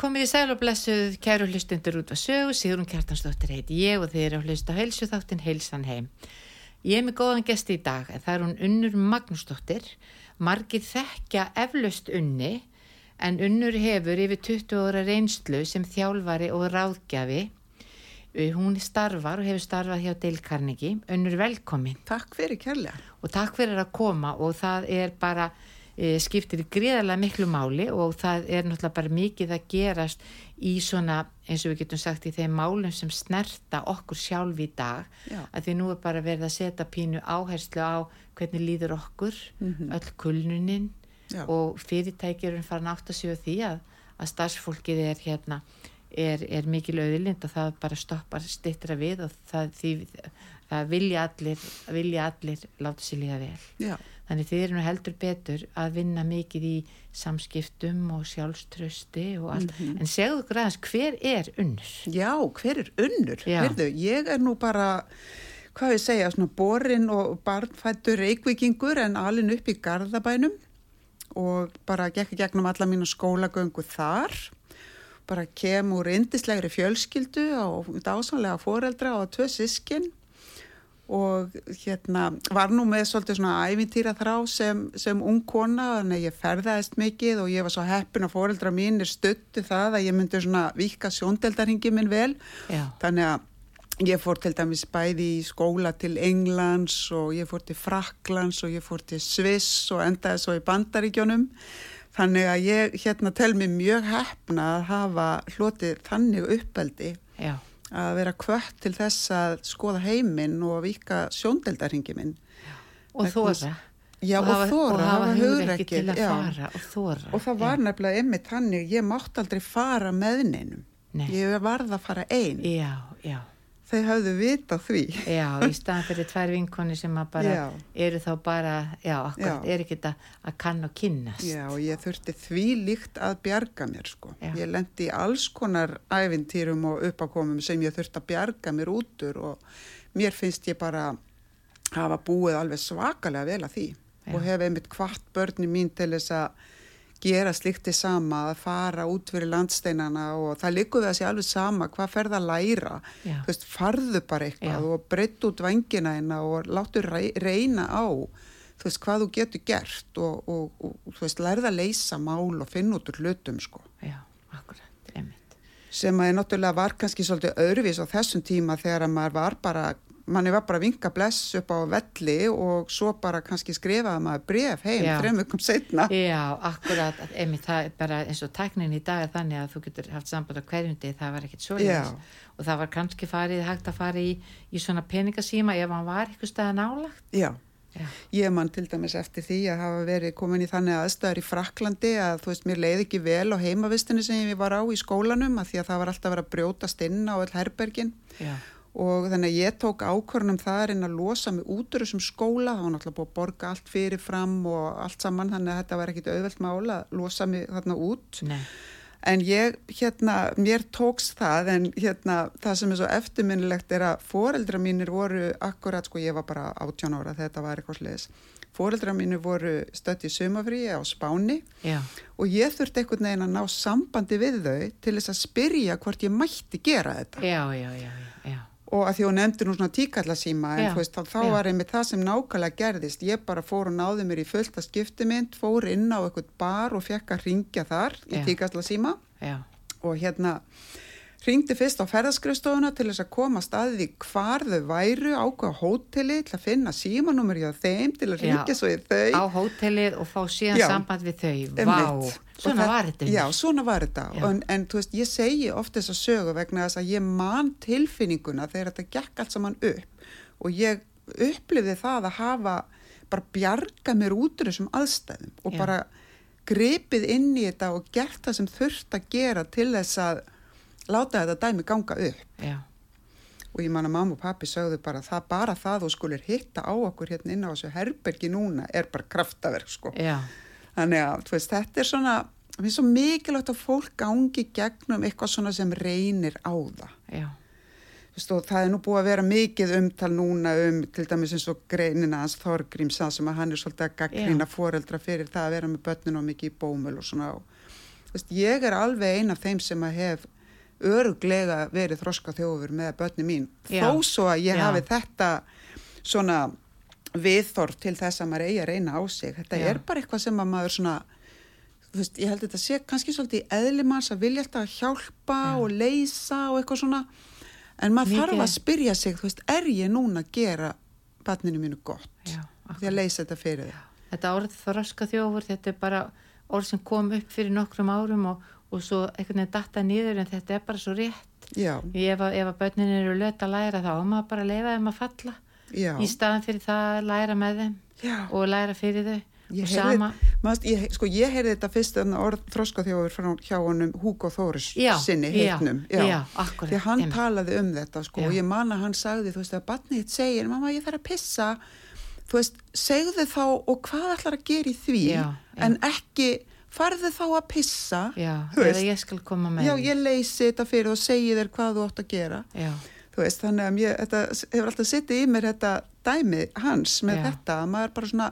Komið í sæl og blessuð, kæru hlustundur út á sögu, Sigrun Kjartansdóttir heiti ég og þið eru að hlusta á heilsu þáttinn Heilsan heim. Ég er með góðan gesti í dag, það er hún Unnur Magnúsdóttir. Margir þekkja eflaust unni, en Unnur hefur yfir 20 óra reynslu sem þjálfari og ráðgjafi. Hún starfar og hefur starfað hjá Dale Carnegie. Unnur, velkomin. Takk fyrir kærlega. Og takk fyrir að koma og það er bara skiptir í greiðarlega miklu máli og það er náttúrulega bara mikið að gerast í svona eins og við getum sagt í þeim málum sem snerta okkur sjálf í dag Já. að því nú er bara verið að setja pínu áherslu á hvernig líður okkur mm -hmm. öll kulnunin Já. og fyrirtækjurinn fara nátt að sjóða því að, að starfsfólkið er hérna er, er mikil auðlind og það bara stoppar stittra við og það, því, það vilja allir vilja allir láta sér líða vel Já Þannig þið eru nú heldur betur að vinna mikið í samskiptum og sjálfströsti og allt. Mm -hmm. En segðu græðans, hver er unnur? Já, hver er unnur? Hérðu, ég er nú bara, hvað við segja, svona borin og barnfættur reikvikingur en alin upp í Garðabænum og bara gekk gegnum alla mínu skólagöngu þar. Bara kem úr indislegri fjölskyldu og dásanlega foreldra og tvö sískinn og hérna var nú með svolítið svona ævintýra þrá sem, sem ung kona þannig að ég ferðaðist mikið og ég var svo heppin að foreldra mín er stöttu það að ég myndi svona vika sjóndeldarhingi minn vel. Já. þannig að ég fór til dæmis bæði í skóla til Englands og ég fór til Fraklands og ég fór til Sviss og endaði svo í bandaríkjónum þannig að ég hérna tel mér mjög heppna að hafa hlotið þannig uppeldi. Já að vera kvött til þess að skoða heiminn og vika sjóndeldarhingi minn og þóra já og, og þóra hafa hugur ekki til að já. fara og þóra og það var já. nefnilega ymmið þannig ég mátt aldrei fara með neinum Nei. ég varð að fara einn já, já þau hafðu vita því. Já, í staðan fyrir tvær vinkoni sem að bara já. eru þá bara já, akkurat, já. er ekki þetta að kann og kynnast. Já, og ég þurfti því líkt að bjarga mér sko. Ég lendi í alls konar ævintýrum og uppakomum sem ég þurfti að bjarga mér útur og mér finnst ég bara hafa búið alveg svakalega vel að því og hef einmitt hvart börni mín til þess að gera slikti sama að fara út fyrir landsteinana og það likur við að sé alveg sama hvað ferða að læra. Veist, farðu bara eitthvað Já. og breytt út vangina eina og láttu reyna á þú veist, hvað þú getur gert og, og, og, og þú veist, lærða að leysa mál og finna út úr hlutum sko. Já, akkurat, einmitt. Sem að ég náttúrulega var kannski svolítið öðruvís á þessum tíma þegar að maður var bara manni var bara að vinka bless upp á velli og svo bara kannski skrifaði maður bref heim þrejum vikum setna Já, akkurat, einmitt það er bara eins og tæknin í dag er þannig að þú getur haft samband á hverjundi, það var ekkert svo og það var kannski farið, hægt að fara í, í svona peningasíma ef hann var eitthvað staða nálagt Já. Já. Ég man til dæmis eftir því að hafa verið komin í þannig aðstæðar í Fraklandi að þú veist mér leiði ekki vel á heimavistinu sem ég var á í skólanum að því að það var alltaf að brjótast inn á all herbergin. Já og þannig að ég tók ákvörnum það er inn að losa mig út úr þessum skóla. Þá var náttúrulega búið að borga allt fyrir fram og allt saman þannig að þetta var ekkit auðvelt mála að losa mig þarna út. Nei. en ég, hérna, mér tóks það en hérna, það sem er svo eftirminnilegt er að foreldra mínir voru akkurat, sko ég var bara 18 ára þetta var eitthvað sliðis foreldra mínir voru stött í sumafríi á Spáni Já. og ég þurfti einhvern veginn að ná sambandi við þau til þess að spyrja hvort ég mætti gera þetta. Já, já, já, já og að því hún nefndi nú svona tíkallasíma en veist, þá, þá var einmitt það sem nákvæmlega gerðist. Ég bara fór og náði mér í fullta skiptimind fór inn á eitthvað bar og fekk að ringja þar í tíkallasíma. Og hérna Ringdi fyrst á ferðaskrifstofuna til þess að koma staðið í hvar þau væru ákveða hóteli til að finna símanúmer hjá þeim til að ringja svo í þau. Á hótelið og fá síðan já, samband við þau. Vá, svona var þetta. Já, svona var þetta. En, en þú veist, ég segi ofta þess að sögu vegna þess að ég man tilfinninguna þegar þetta gekk allt saman upp og ég upplifði það að hafa bara bjarga mér út úr þessum aðstæðum og já. bara grepið inn í þetta og gert það sem þurft að gera til þess að láta þetta dæmi ganga upp Já. og ég man að mamma og pappi sögðu bara það bara það og skulir hitta á okkur hérna inn á þessu herbergi núna er bara kraftaverk sko Já. þannig að veist, þetta er svona það er svo mikilvægt að fólk gangi gegnum eitthvað svona sem reynir á það Já. veist, og það er nú búið að vera mikið umtal núna um til dæmis eins og greinina hans Þorgríms það sem að hann er svolítið að gaggrina foreldra fyrir það að vera með börnun og mikið í bómul og svona og, veist, ég er alveg ein af þeim sem að hef öruglega verið þroska þjófur með börni mín Já. þó svo að ég Já. hafi þetta svona viðþorf til þess að maður eigi að reyna á sig þetta Já. er bara eitthvað sem að maður svona þú veist, ég held þetta sé kannski svolítið í eðli manns að vilja alltaf að hjálpa Já. og leysa og eitthvað svona en maður Mikið- þarf að spyrja sig, þú veist, er ég núna að gera barninu mínu gott því að leysa þetta fyrir þau Þetta orð þroska þjófur, þetta er bara orð sem kom upp fyrir nokkrum árum og, og svo einhvern veginn datta niður en þetta er bara svo rétt. já, Ef að, ef að börnin eru löt að læra þá, á maður bara leifa þeim að falla. Já, í staðan fyrir það að læra með þeim já. og læra fyrir þau. Ég heyrði, sama, maður, ég, sko, ég heyrði þetta fyrst orð þroska þjófur frá hjá honum Hugo Þóris sinni heitnum. Því hann einmitt. talaði um þetta sko, og ég man að hann sagði þú veist að barnið þitt segir mamma ég þarf að pissa. Þú veist, segðu þá og hvað ætlar að gera í því? En ekki farðu þá að pissa já, eða ég skal koma með já ég leysi þetta fyrir og segi þér hvað þú átt að gera Já, þú veist, þannig að mér, þetta hefur alltaf sittið í mér þetta dæmi hans með Já. þetta, að maður bara svona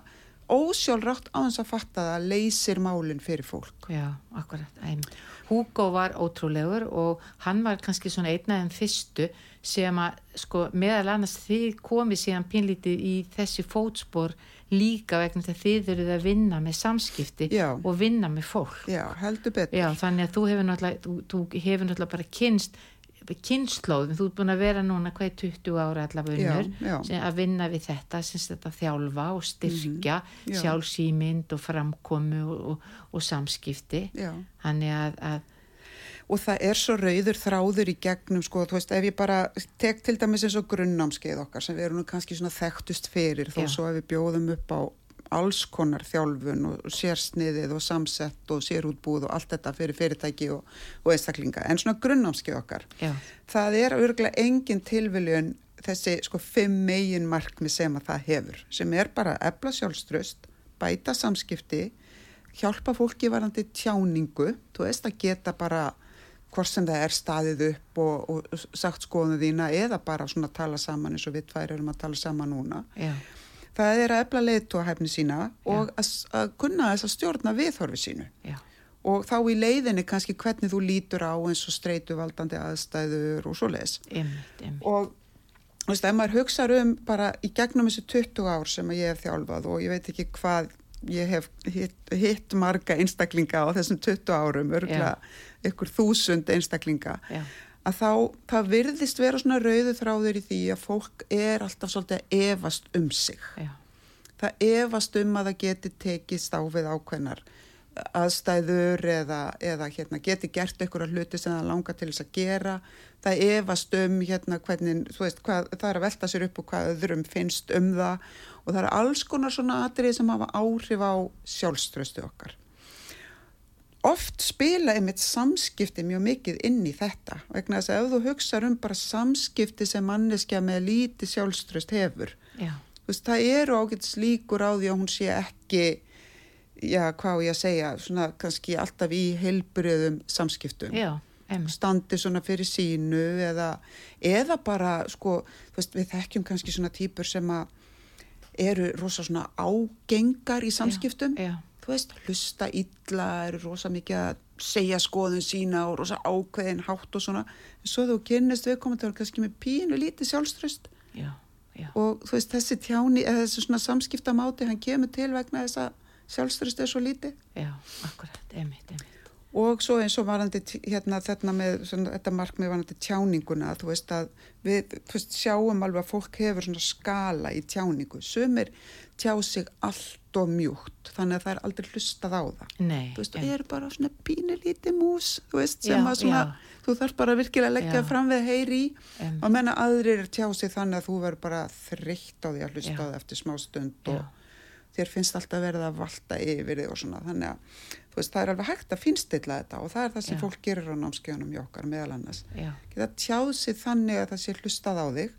ósjálfrátt á þess að fatta það að leysir málinn fyrir fólk. já, akkurat. Æm. Hugo var ótrúlegur og hann var kannski svona einn af þeim fyrstu sem að sko meðal annars þið komið síðan pínlítið í þessi fótspor líka vegna þess að þið eruð að vinna með samskipti Já. og vinna með fólk. Já, heldur betur. Já, þannig að þú hefur náttúrulega, þú, þú hefur náttúrulega bara kynst kynnslóðum, þú ert búin að vera núna hvað 20 ára allavega unnur að vinna við þetta, þetta þjálfa og styrkja Mhm, já. sjálfsýmynd og framkomu og, og, og samskipti að, að Og það er svo rauður þráður í gegnum, sko, þú veist, ef ég bara tek til dæmis eins og grunnámskeið okkar sem við erum kannski svona þekktust fyrir þó Já. svo ef við bjóðum upp á alls konar þjálfun og sérsniðið og samsett og sérútbúð og allt þetta fyrir fyrirtæki og, og einstaklinga. En svona grunnámskeið okkar, já, það er örgulega engin tilviljun þessi sko fimm megin markmi sem að það hefur, sem er bara að ebla sjálfströst, bæta samskipti, hjálpa fólki varandi tjáningu, þú veist að geta bara hvort sem það er staðið upp og, og sagt skoðum þína eða bara svona tala saman eins og við tvær erum að tala saman núna. já, Það er að ebla leiðtóahæfni sína og að, að kunna þess að stjórna viðhorfi sínu. Já, og þá í leiðinni kannski hvernig þú lítur á eins og streituvaldandi aðstæður og svo leiðis. Og þú veist, ef maður hugsaður um bara í gegnum þessu 20 ár sem ég hef þjálfað og ég veit ekki hvað ég hef hitt, hitt marga einstaklinga á þessum 20 árum, örgulega ykkur þúsund einstaklinga, já, að þá, það virðist vera svona rauðu þráður í því að fólk er alltaf svolítið að efast um sig. já, Það efast um að það geti tekist á við ákveðnar aðstæður eða, eða hérna, geti gert einhverja hluti sem það langar til þess að gera. Það efast um hérna, hvernig, þú veist, hvað, það er að velta sér upp og hvað öðrum finnst um það og það eru alls konar svona atrið sem hafa áhrif á sjálfströstu okkar. Oft spila einmitt samskipti mjög mikið inn í þetta vegna þess að ef þú hugsaður um bara samskipti sem manneskja með lítið sjálfströst hefur já, veist, það eru ágætis líkur á því að hún sé ekki, já, hvað ég að segja, svona kannski alltaf í heilbriðum samskiptum. já, Standi svona fyrir sínu eða, eða bara, sko, veist, við þekkjum kannski svona típur sem að eru rosa svona ágengar í samskiptum. já, Þú veist, hlusta illa, eru rosa mikið að segja skoðun sína og rosa ákveðin hátt og svona. En svo þú kynnist viðkomandi og kannski með pínu lítið sjálfströst já, já, og þú veist þessi tjáni eða þessi svona samskiptamáti hann kemur til vegna þess að sjálfströst er svo lítið. Já, akkurat, einmitt, einmitt og svo eins og varandi hérna þetta með svona, þetta markmið varandi tjáninguna þú veist að við veist, sjáum alveg að fólk hefur svona skala í tjáningu, sumir tjá sig allt og mjúkt þannig að það er aldrei hlustað á það Nei, þú veist, það er bara svona pínu lítið mús þú veist, sem Já, að svona já. þú þarf bara virkilega að leggja Já. fram við heyri Einmitt. og menna aðrir tjá sig þannig að þú verður bara þreytt á því að hlusta á það eftir smá stund og þér finnst alltaf verið að valda yfir þig og svona. Þannig að veist, það er alveg hægt að finnstilla þetta og það er það sem Já. fólk gerir á námskeiðunum í okkar meðal annars. Geta tjáð sér þannig að það sé hlustað á þig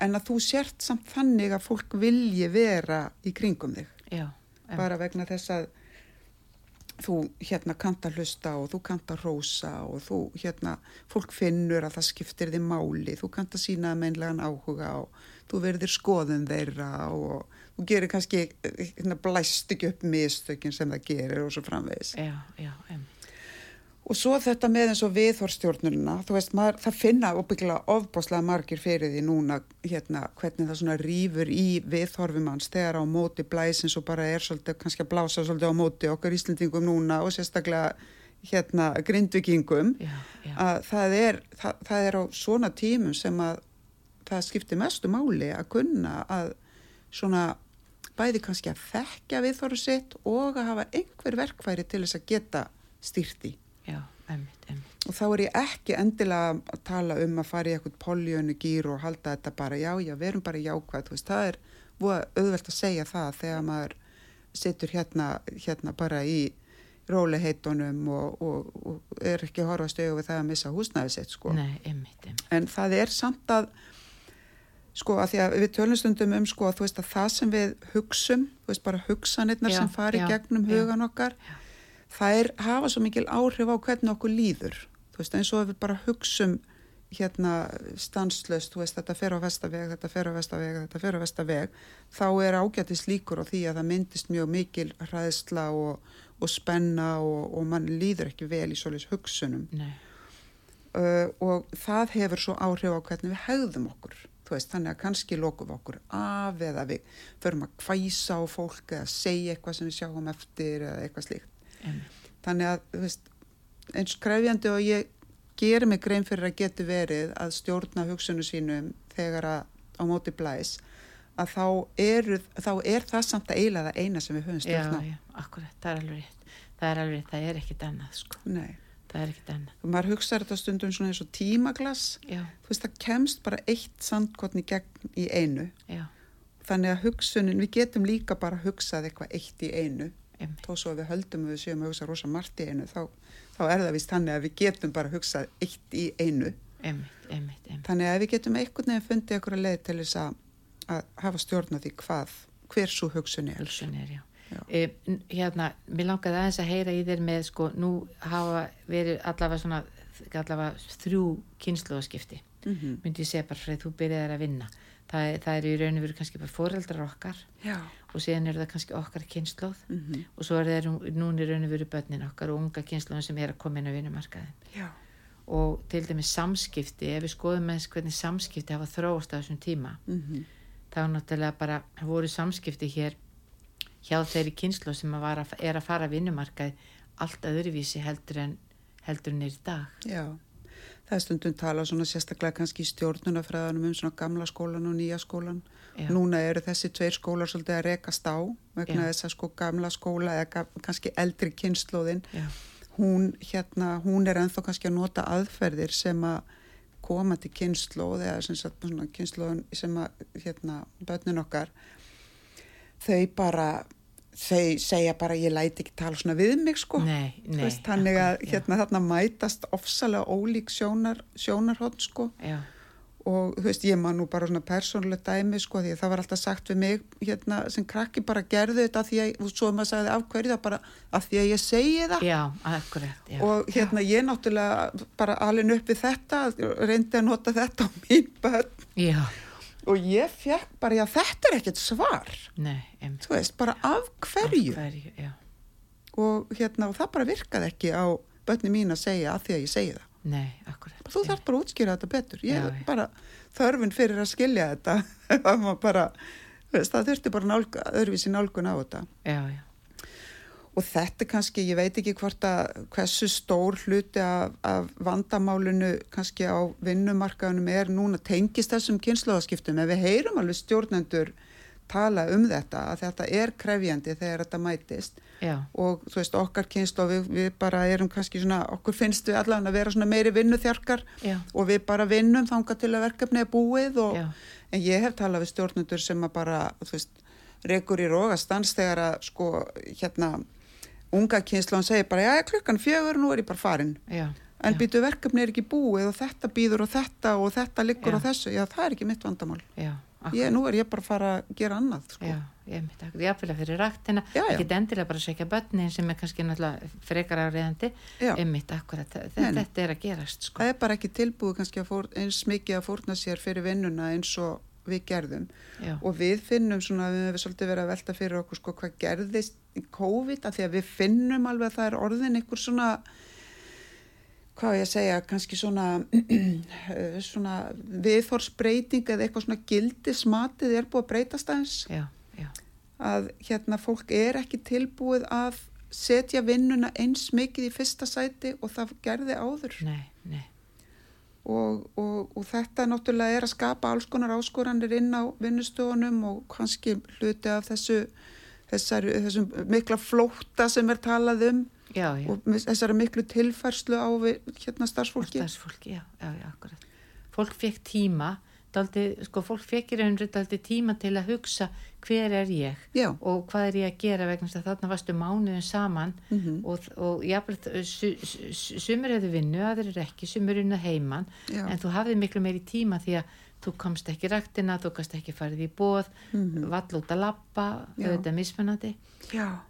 en að þú sért samt þannig að fólk vilji vera í kringum þig. Já, bara vegna þess að þú hérna kanta hlusta og þú kanta rosa og þú hérna fólk finnur að það skiptir þið máli þú kanta sína meðinlegan áhuga og þú verðir skoðun þeirra og þú gerir kannski hérna, blæst ekki upp mistökin sem það gerir og svo framvegis já, já, em. Og svo þetta með eins og viðhorstjórnurina þú veist, maður, það finna óbygglega ofbáslega margir fyrir því núna hérna, hvernig það svona rýfur í viðhorfum hans þegar á móti blæsins og bara er svolítið kannski að blása svolítið á móti okkar Íslandingum núna og sérstaklega hérna grindvikingum já, já. að það er, það, það er á svona tímum sem að það skiptir mestu máli að kunna að svona bæði kannski að þekkja viðþóru sitt og að hafa einhver verkfæri til þess að geta styrti. Já, einmitt, einmitt. Og þá er ég ekki endilega að tala um að fara í eitthvað poljónu gýr og halda þetta bara já, já, verum bara jákvæð, þú veist, það er auðvelt að segja það þegar maður situr hérna, hérna bara í róliheitunum og, og, og er ekki að horfa stögu við það að missa húsnæði sitt, sko. Nei, einmitt, einmitt. En það er samt að sko að því að við tölumstundum um sko að þú veist að það sem við hugsum, þú veist bara hugsanirnar sem fari já, gegnum já, hugan okkar já. Það er hafa svo mikil áhrif á hvernig okkur líður, þú veist eins og við bara hugsum hérna stanslöst, þú veist þetta fer á vestaveg þetta fer á vestaveg, þetta fer á vestaveg þá er ágættis líkur á því að það myndist mjög mikil hraðsla og, og spenna og, og mann líður ekki vel í solis hugsunum. Uh, og það hefur svo áhrif á hvernig við hegðum okkur. Veist, þannig að kannski lokum okkur af eða við förum að hvæsa á fólk eða segja eitthvað sem við sjáum eftir eða eitthvað slíkt mm. þannig að veist, eins krefjandi og ég gerir mig grein fyrir að geti verið að stjórna hugsunum sínum þegar að á móti blæs að þá, eru, þá er það samt að eila það eina sem við höfum stjórna Já, já, akkurat, það er alveg rétt það er alveg það er ekkit annað sko Nei það er ekkert enna og maður hugsaður þetta stundum svona eins og tímaglass Já. þú veist það kemst bara eitt sandkotni gegn í einu Já. þannig að hugsunin, við getum líka bara hugsað eitthvað eitt í einu Einmitt. Þó svo að við höldum að við séum að hugsa rosa margt í einu þá, þá er það vist þannig að við getum bara hugsað eitt í einu. Einmitt, einmitt, þannig að við getum einhvern veginn fundið eitthvað leið til þess að, að hafa stjórn á því hvað, hver svo hugsun er. Hugsun er, já. E, hérna, mér langaði aðeins að heyra í þér með sko, nú hafa verið allavega svona, allavega þrjú kynsluðaskipti, mm -hmm. myndi ég segja bara frá því þú byrjaði að vinna. Það, það er í raun og veru kannski bara fóreldrar okkar. Já. Og síðan eru það kannski okkar kynsluð mm -hmm. og svo er það núni raun og veru börnin okkar og unga kynsluðum sem er að koma inn á vinnumarkaðin og til dæmis samskipti, ef við skoðum með hvernig samskipti hafa þróast á þessum tíma mm -hmm. þá náttúrulega bara voru samskipti hér hjá þeirri kynslu sem að að, er að fara að vinnumarkaði allt öðruvísi heldur en heldur í dag. Já, það er stundum tala svona sérstaklega kannski í stjórnunafræðanum um svona gamla skólan og nýja skólan Já. núna eru þessi tveir skólar svolítið að rekast á vegna þess að sko gamla skóla eða kannski eldri kynnslóðin hún hérna, hún er enþá kannski að nota aðferðir sem að koma til kynnslóð eða sem sagt svona kynnslóðin sem að hérna börnin okkar þau bara þau segja bara ég læti ekki tala svona við mig sko. Nei, nei, veist, þannig að hérna þarna mætast ofsalega ólík sjónar, sjónarhótt sko. Já. Og þú veist ég maður nú bara svona persónuleg dæmi sko því að það var alltaf sagt við mig hérna sem krakki bara gerðu þetta því að, svo maður sagði afhverju það bara af því að ég segi það. Já, akkurat, já. og hérna ég náttúrulega bara alveg upp við þetta reyndi að nota þetta á mín börn. Já. Og ég fekk bara, já þetta er ekkert svar. Nei, þú veist, bara af hverju, af hverju og hérna og það bara virkaði ekki á börni mín að segja að því að ég segi það Nei, akkurat þú þarf bara að útskýra þetta betur. Ég já, bara þörfin fyrir að skilja þetta. Bara, veist, það þurfti bara nálga, öðruvísi nálgun á þetta. Já, já. Og þetta kannski, ég veit ekki hvort að hversu stór hluti af, af vandamálinu kannski á vinnumarkaðunum er núna tengist þessum kynnslóðaskiptum, en við heyrum alveg stjórnendur tala um þetta að þetta er krefjandi þegar þetta mætist. Já. og þú veist okkar kynslu og við, við bara erum kannski svona, okkur finnst við allavega að vera svona meiri vinnuþjarkar og við bara vinnum þanga til að verkefni er búið og, en ég hef talað við stjórnendur sem að bara, þú veist rekur í rógastans þegar að sko hérna unga kynslan segir bara já klukkan fjögur nú er ég bara farin. Já, en býtu verkefni er ekki búið og þetta býður og þetta og þetta liggur Já. á þessu. Já það er ekki mitt vandamál. Já, ég, nú er ég bara að fara að gera annað sko. Já, ég myndi að jáfnvel að fyrir rættina, ekki endilega bara að segja börnin sem er kannski náttúrulega frekar áriðandi, Já. einmitt akkurat, þetta, nei. þetta er að gerast sko. það er bara ekki tilbúið kannski fór, eins mikið að fórna sér fyrir vinnuna eins og við gerðum Já, og við finnum svona, við hefum svolítið verið að velta fyrir okkur sko hvað gerðist í COVID að því að við finnum alveg að það er orðin einhver svona hvað ég að segja, kannski svona eh, svona viðhorsbreyting eða eitthvað svona gildismatið er búið að breytast aðeins. Já, já, að hérna fólk er ekki tilbúið að setja vinnuna eins mikið í fyrsta sæti og það gerði áður. Nei, nei, og, og, og þetta náttúrulega er að skapa alls konar áskoranir inn á vinnustofunum og kannski hluti af þessu þessar, þessum mikla flótta sem er talað um já, já, og þessari miklu tilfærslu á við, hérna starfsfólki starfsfólki, já, já, já, akkurat. Fólk fekk tíma, daldi, sko, fólk fekk í rauninu daldi tíma til að hugsa hver er ég Já, og hvað er ég að gera vegna þess að þarna varstu mánuðin saman Mhm. og, og jafnvel, su, su, su, sumir hefðu vinnu, aðrir ekki, sumir unna heiman já, en þú hafði miklu meiri tíma því að þú komst ekki í ræktina, þú komst ekki farið í bóð, Mhm. vall út að lappa, Já. auðvitað mismunandi. já,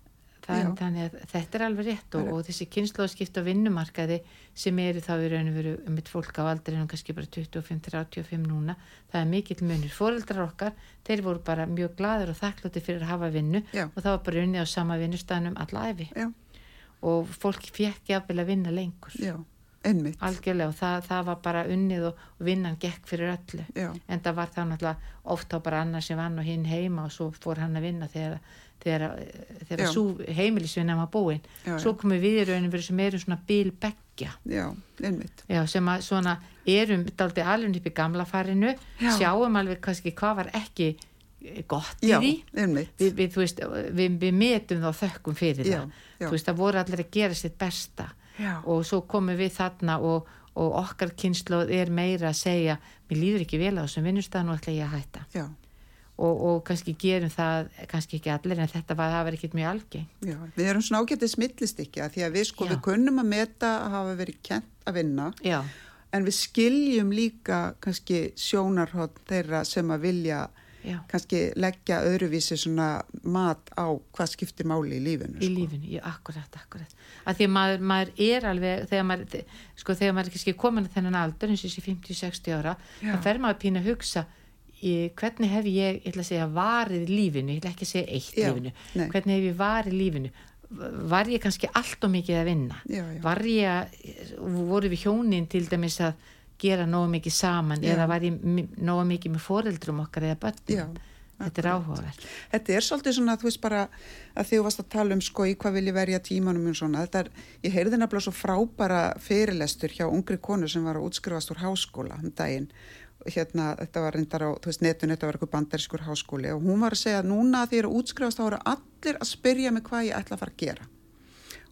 Það, þannig að þetta er alveg rétt og, og þessi kynnslóðskipt á vinnumarkaði sem eru þá í raun og veru um eitt fólk á aldrinum kannski bara 25-35 núna, það er mikill munur. Fóreldrar okkar, þeir voru bara mjög gladur og þakklóti fyrir að hafa vinnu Já. og það var bara unnið á sama vinnustæðnum alla æfi já, og fólk fekk jafnvel að vinna lengur. já, einmitt, Algjörlega og það, það var bara unnið og vinnan gekk fyrir öllu. já, En það var þá náttúrulega oft á bara annar sem vann og hinn heima og svo fór hann að vinna þegar, þegar, svo heimilisvinna var búin. já, Svo komum við í rauninu verið sem erum svona bílbeggja. sem að svona erum daldi alveg upp í gamla farinu, Já. sjáum alveg kannski hvað var ekki gott í já, því. einmitt, Við, við, veist, við, við metum þá þökkum fyrir já, það. Þú veist, það voru allir að gera sitt besta og svo komum við þarna og, og okkar kynnslóð er meira að segja mér líður ekki vel á þessum vinnustæðan og ætla ég að hætta já, og, og kannski gerum það, kannski ekki allir en þetta var, var ekkert mjög algeng já, við erum svona ágætið smillist að því að við sko, Já. við kunnum að meta að hafa verið kent að vinna já, en við skiljum líka kannski sjónarhótt þeirra sem að vilja kannski leggja öðruvísi svona mat á hvað skiptir máli í lífinu. í sko. lífinu, já, akkurat, akkurat að því að maður, maður er alveg þegar maður, sko, þegar maður er kannski komin að þennan aldur eins og þessi 50-60 ára þá fer maður pínu að hugsa í, hvernig hef ég, ég ætla að segja varið lífinu, ég ætla ekki að segja eitt Já, lífinu nei. hvernig hef ég varið lífinu var ég kannski allt og mikið að vinna Já, já. var ég að, voru við hjónin til dæmis að gera nógu mikið saman eða var ég nógu mikið með foreldrum okkar eða börnum þetta er áhugavert Þetta er svolítið svona, þú veist bara að þú varst að tala um sko í hvað vil ég verja tímanum og svona. Þetta er, ég heyrði nefnilega svo frábæra fyrirlestur hjá ungri konu sem var að útskrifast úr háskóla um daginn. Hérna, þetta var reyndar á, þú veist, netun, þetta var eitthvað bandarískur háskóli og hún var að segja núna því að útskrifast þá eru allir að spyrja mig hvað ég ætla að fara að gera.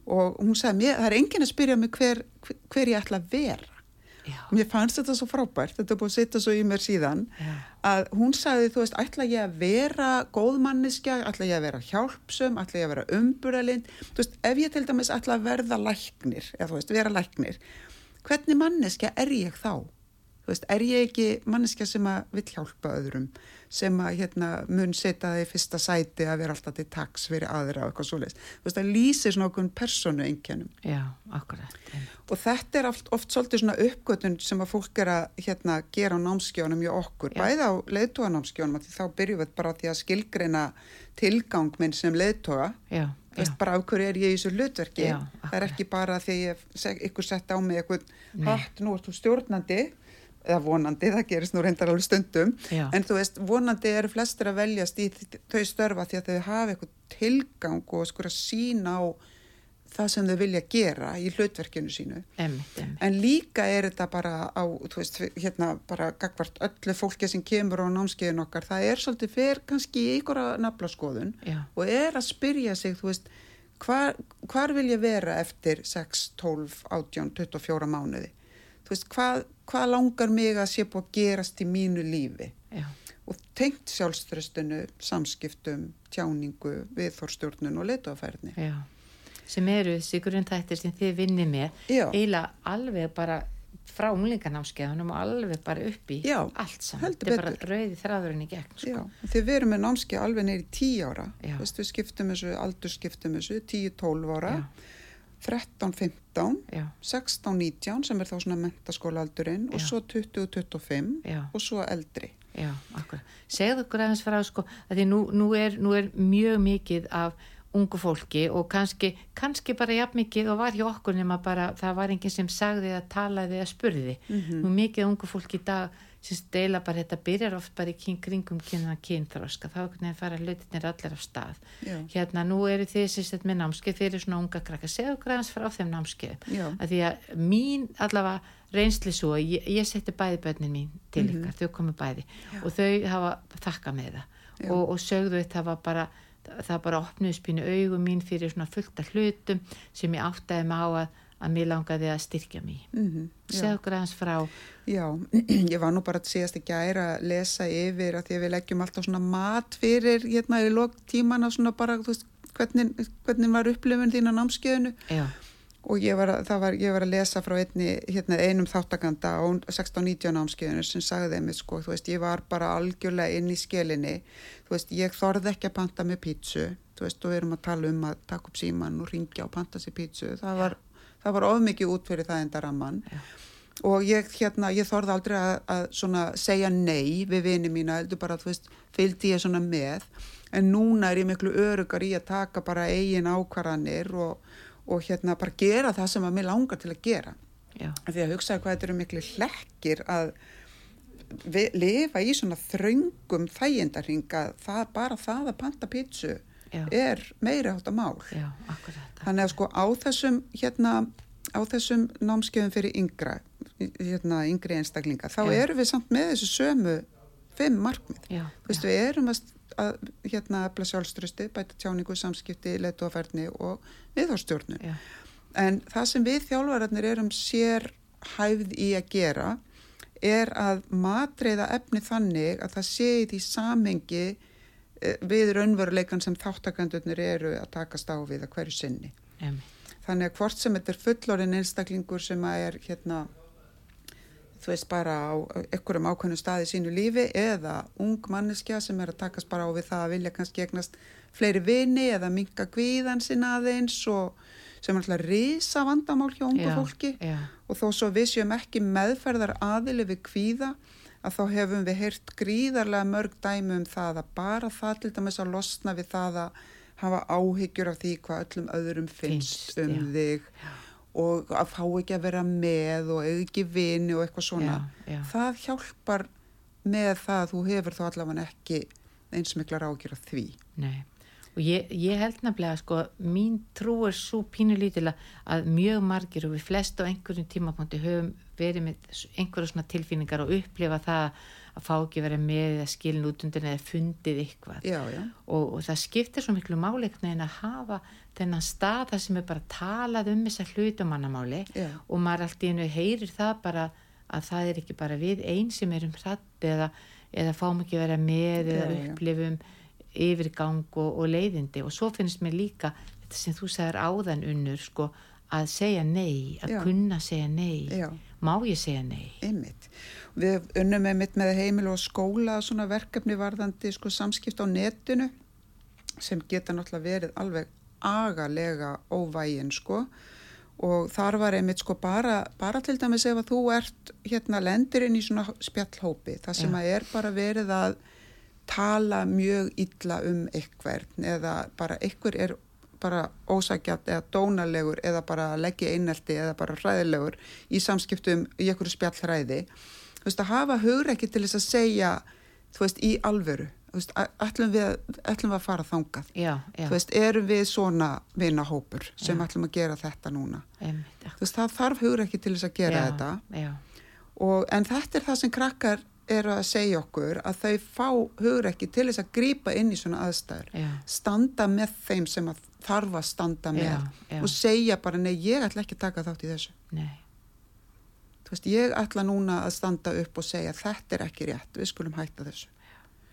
Og hún sagði, mér, það er enginn að spyrja mig hver, hver ég ætla að vera. já, Mér fannst þetta svo frábært, þetta er búið að setja svo í mér síðan já, að hún sagði, þú veist, ætla ég að vera góðmanniska, ætla ég að vera hjálpsum, ætla ég að vera umburalind, þú veist, ef ég til dæmis ætla að verða læknir, eða þú veist, vera læknir, hvernig manniska er ég þá? Þú veist, er ég ekki manniska sem að vill hjálpa öðrum, sem að hérna mun setja það í fyrsta sæti að vera alltaf til taks fyrir aðra og eitthvað svoleiðis. Þú veist, það lýsir svona okkur personu einkennum. já, akkurat. Og þetta er oft, oft svolítið svona uppgötun sem að fólk er að hérna, gera á námskjónum hjá okkur, Já. bæði á leiðtóganámskjónum, því þá byrjum við bara því að skilgreina tilgang minn sem leiðtóga, já, þú já, veist bara af hverju er ég í þessu hlutverki, það er ekki bara því að ykkur sett á mig eitthvað hatt, nú ert þú stjórnandi, eða vonandi, það gerist nú reyndar alveg stundum, Já. en þú veist, vonandi eru flestir að veljast í þau störfa því að þau hafa eitthvað tilgang og skur að sína á það sem þau vilja gera í hlutverkinu sínu. einmitt, einmitt. En líka er þetta bara á, þú veist, hérna bara gagvart öllu fólki sem kemur á námskeiðin okkar, það er svolítið fer kannski í ykkur að naflaskoðun já, og er að spyrja sig, þú veist, hvar, hvar vil ég vera eftir 6, 12, 18, 24 mánuði? Þú veist, hvað, hvað langar mig að sé búið að gerast í mínu lífi? já, Og tengt sjálfströstinu, samskiptum, tjáningu, viðþórstjórnun og leituafærni. Sem eru þessi grunnþættir sem þið vinnir með, eiginlega alveg bara frá unglinganámskeiðunum og alveg bara upp í Já, allt saman. Þetta er bara rauði þráðurinn í gegn, sko. Því við erum með námskeið alveg neyri 10 ára. Vist, við skiptum þessu, aldur skiptum þessu, 10-12 ára, Já. 13-15, Já, 16-19 sem er þá svona mentaskólaaldurinn og svo 20-25 já. og svo eldri. Já, akkur. Segðu okkur aðeins frá sko, að því nú, nú, er, nú er mjög mikið af ungu fólki og kannski, kannski bara jafn mikið og var hjá okkur nema bara það var enginn sem sagði að talaði eða spurði. Mhm. Nú mikið ungu fólki í dag sem deila bara þetta byrjar oft bara í kringum kynna kynþróska, þá er einhvern veginn fara hlutinir allir af stað. Já. Hérna, nú eru þið sérstætt með námskeið fyrir svona unga krakka. Segðu aðeins frá þeim námskeið. Já. Að því að mín allavega reynsli svo, ég, ég setti bæði börnin mín til Mhm. ykkar, þau komu bæði og þau hafa þakka með það Já. og, og sögðu þetta var bara það bara opnuðs pínu augum mín fyrir svona fullt af hlutum sem ég áttaði mig á að, að mér langaði að styrkja mig. Mm segðu okkur aðeins frá. Já, ég var nú bara að síðast ekki gæra að lesa yfir að því að við leggjum alltaf svona mat fyrir hérna í lok tímana svona bara, veist, hvernig, hvernig var upplifun þín á námskeiðinu. Já, og ég var, að- var, ég var að lesa frá einni, hérna, einum þáttakanda á 16-19 námskeiðinu sem sagði þeim, sko, þú veist, ég var bara algjörlega inn í skelinni, þú veist, ég þorði ekki að panta með pítsu, þú veist, og við erum að tala um að taka upp síman og ringja og panta sér pítsu, það var, það var ofmikið út fyrir það enda ramman Já. og ég, hérna, ég þorði aldrei að, að svona segja nei við vini mína, heldur bara, þú veist, fylgdi ég svona með, en núna er ég miklu örugar í að taka bara eigin ákvarðanir og, og hérna bara gera það sem að mér langar til að gera. já, Því að hugsaði hvað þetta eru miklu hlekkir að lifa í svona þröngum þægindarhinga, það bara það að panta pítsu Já. er meiri átt að mál. já, akkurat Þannig að sko á þessum, hérna, á þessum námskeiðum fyrir yngra, hérna, yngri einstaklinga, þá Já. erum við samt með þessu sömu fimm markmið. veist, við erum að, að hérna, efla sjálfströsti, bæta tjáningu, samskipti, letu og já, En það sem við þjálfararnir erum sér hæfð í að gera er að matreiða efni þannig að það sé í því samhengi eh, við raunveruleikan sem þáttakandurnir eru að takast á við að hverju sinni. em, Þannig að hvort sem þetta er fullorinn einstaklingur sem að er hérna, þú veist bara á einhverjum ákveðnum staði í sínu lífi eða ung manneskja sem er að takast bara á við það að vilja kannski egnast fleiri vini eða minka kvíðan sinna aðeins og sem er alltaf risa vandamál hjá ungu já, fólki. já, og þó svo við séum ekki meðferðar aðili við kvíða að þá hefum við heyrt gríðarlega mörg dæmi um það að bara það til dæmis að losna við það að hafa áhyggjur af því hvað öllum öðrum finnst, Finnst, um já. þig og að fá ekki að vera með og ekki vini og eitthvað svona já, já. það hjálpar með það að þú hefur þá allavega ekki eins miklar áhyggjur af því Nei, og ég, ég held nefnilega sko, mín trú er svo pínulítila að mjög margir og við flest á einhverjum tímapunkti höfum verið með einhverju svona tilfinningar og upplifa það að fá ekki verið með eða skilin út undir eða fundið eitthvað. Já, já, og, og það skiptir svo miklu máleikna en að hafa þennan stað þar sem er bara talað um þessa hlutumannamáli og maður allt í einu heyrir það bara að það er ekki bara við einn sem erum hratt eða, eða fáum ekki vera með eða já. upplifum yfirgang og, og leiðindi og svo finnst mér líka þetta sem þú sagðir áðan unnur sko að segja nei, að Já. kunna segja nei já má ég segja nei Einmitt. Við unnum með mitt með heimil og skóla svona verkefni varðandi sko, samskipt á netinu sem geta náttúrulega verið alveg agalega óvægin sko og þar var einmitt sko bara, bara til dæmis ef að þú ert hérna lendir inn í svona spjallhópi það sem Já. að er bara verið að tala mjög illa um eitthvern eða bara eitthver er bara ósækjat eða dónalegur eða bara leggja einelti eða bara hræðilegur í samskiptum í einhverju spjallhræði. Þú veist að hafa hugur ekki til þess að segja þú veist í alvöru. Þú veist ætlum við, ætlum við að fara þangað? Já, já, þú veist erum við svona vinahópur sem Já. ætlum að gera þetta núna? Einmitt, þú veist það þarf hugur ekki til þess að gera þetta. og, en þetta er það sem krakkar eru að segja okkur að þau fá hugur ekki til þess að grípa inn í svona aðstæður. Já, standa með þeim sem að þarf að standa með Já, já. og segja bara nei, ég ætla ekki að taka þátt í þessu. Nei. Þú veist, ég ætla núna að standa upp og segja þetta er ekki rétt, við skulum hætta þessu.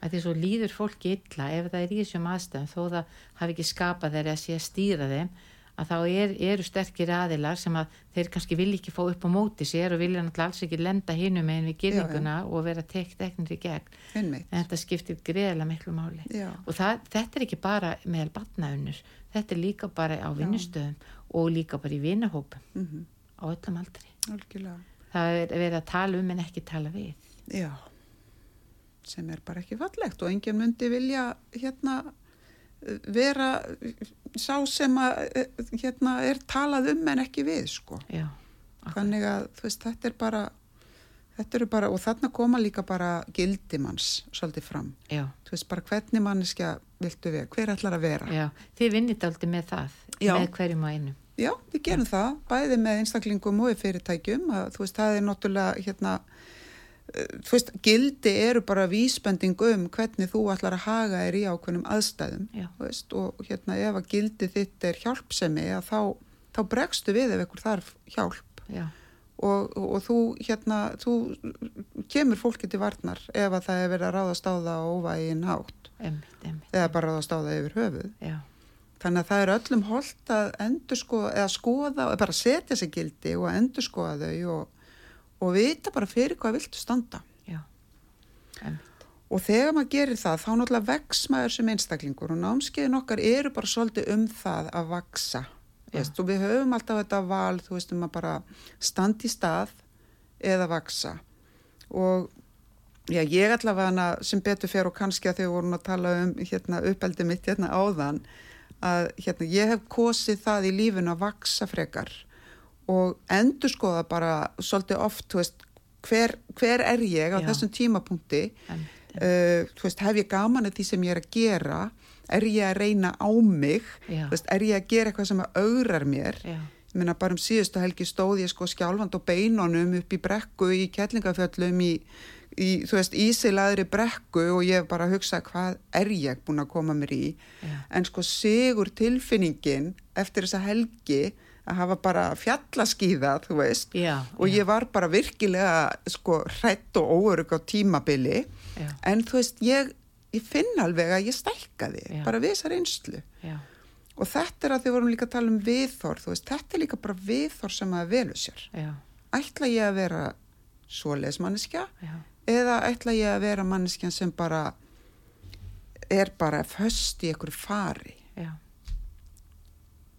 Að því svo líður fólki illa ef það er í þessum aðstæðum þó það hafi ekki skapað þeirri að sé að stýra þeim að þá er, eru sterkir aðilar sem að þeir kannski vilja ekki fá upp á móti sér og vilja náttúrulega alls ekki lenda hinum einn við gyrninguna og vera tekt eknir í gegn. Einmitt. en þetta skiptir greiðilega miklu máli. Já. og það, þetta er ekki bara meðal batnaunur, þetta er líka bara á vinnustöðum og líka bara í vinahópum. Mm á öllum aldri. Algjörlega. það er verið að tala um en ekki tala við. Já, sem er bara ekki fallegt og enginn myndi vilja hérna vera sá sem að eh, hérna er talað um en ekki við sko. já. Þannig að veist þetta er bara þetta eru bara og þarna koma líka bara gildimanns svolítið fram. já, Þú veist bara hvernig manneskja viltu við, hver ætlar að vera. já, þið vinnit aldrei með það Já. með hverjum á einu Já, við gerum það, bæði með einstaklingum og fyrirtækjum, að þú veist, það er náttúrulega, hérna, þú veist, gildi eru bara vísbending um hvernig þú ætlar að haga er í ákveðnum aðstæðum, veist, og hérna, ef að gildi þitt er hjálpsemi, að þá, þá bregstu við ef einhver þarf hjálp. Já, og, og, og þú, hérna, þú kemur fólki til varnar ef að það er verið að ráðast á það á óvægin hátt, emmitt, emmitt eða bara ráðast á það yfir höfuð. já, Þannig að það er öllum holdt að endur skoða, eða skoða, eða bara setja sig gildi og endur skoða þau og, og vita bara fyrir hvað viltu standa. já emmitt, Og þegar maður gerir það, þá náttúrulega vex maður sem einstaklingur og námskeiðin okkar eru bara svolítið um það að vaksa. Veist, og við höfum alltaf þetta val, þú veist, um að bara standa í stað eða vaksa. Og já, ég allavega sem betur fer og kannski að þau voru að tala um hérna, uppeldi mitt hérna áðan, að hérna, ég hef kosið það í lífun að vaksa frekar og endur skoða bara svolítið oft, veist, hver, hver er ég á Já. þessum tímapunkti? Uh, veist, hef ég gaman að því sem ég er að gera? Er ég að reyna á mig? Veist, er ég að gera eitthvað sem augrar mér? Meina bara um síðustu helgi stóð ég sko skjálfand og beinunum upp í brekku í kettlingafjöllum í, í þú veist, ísilaðri brekku og ég bara hugsa hvað er ég búin að koma mér í? Já. en sko sigur tilfinningin eftir þessa helgi að hafa bara fjallaskýða, þú veist. Já og já, ég var bara virkilega sko hrætt og óörug á tímabili. Já, en þú veist, ég, ég finn alveg að ég stækkaði bara við þessar einslu og þetta er að þið vorum líka að tala um viðþór þú veist, þetta er líka bara viðþór sem að velu sér. Já, ætla ég að vera svoleiðis manneskja já, eða ætla ég að vera manneskjan sem bara er bara föst í einhverju fari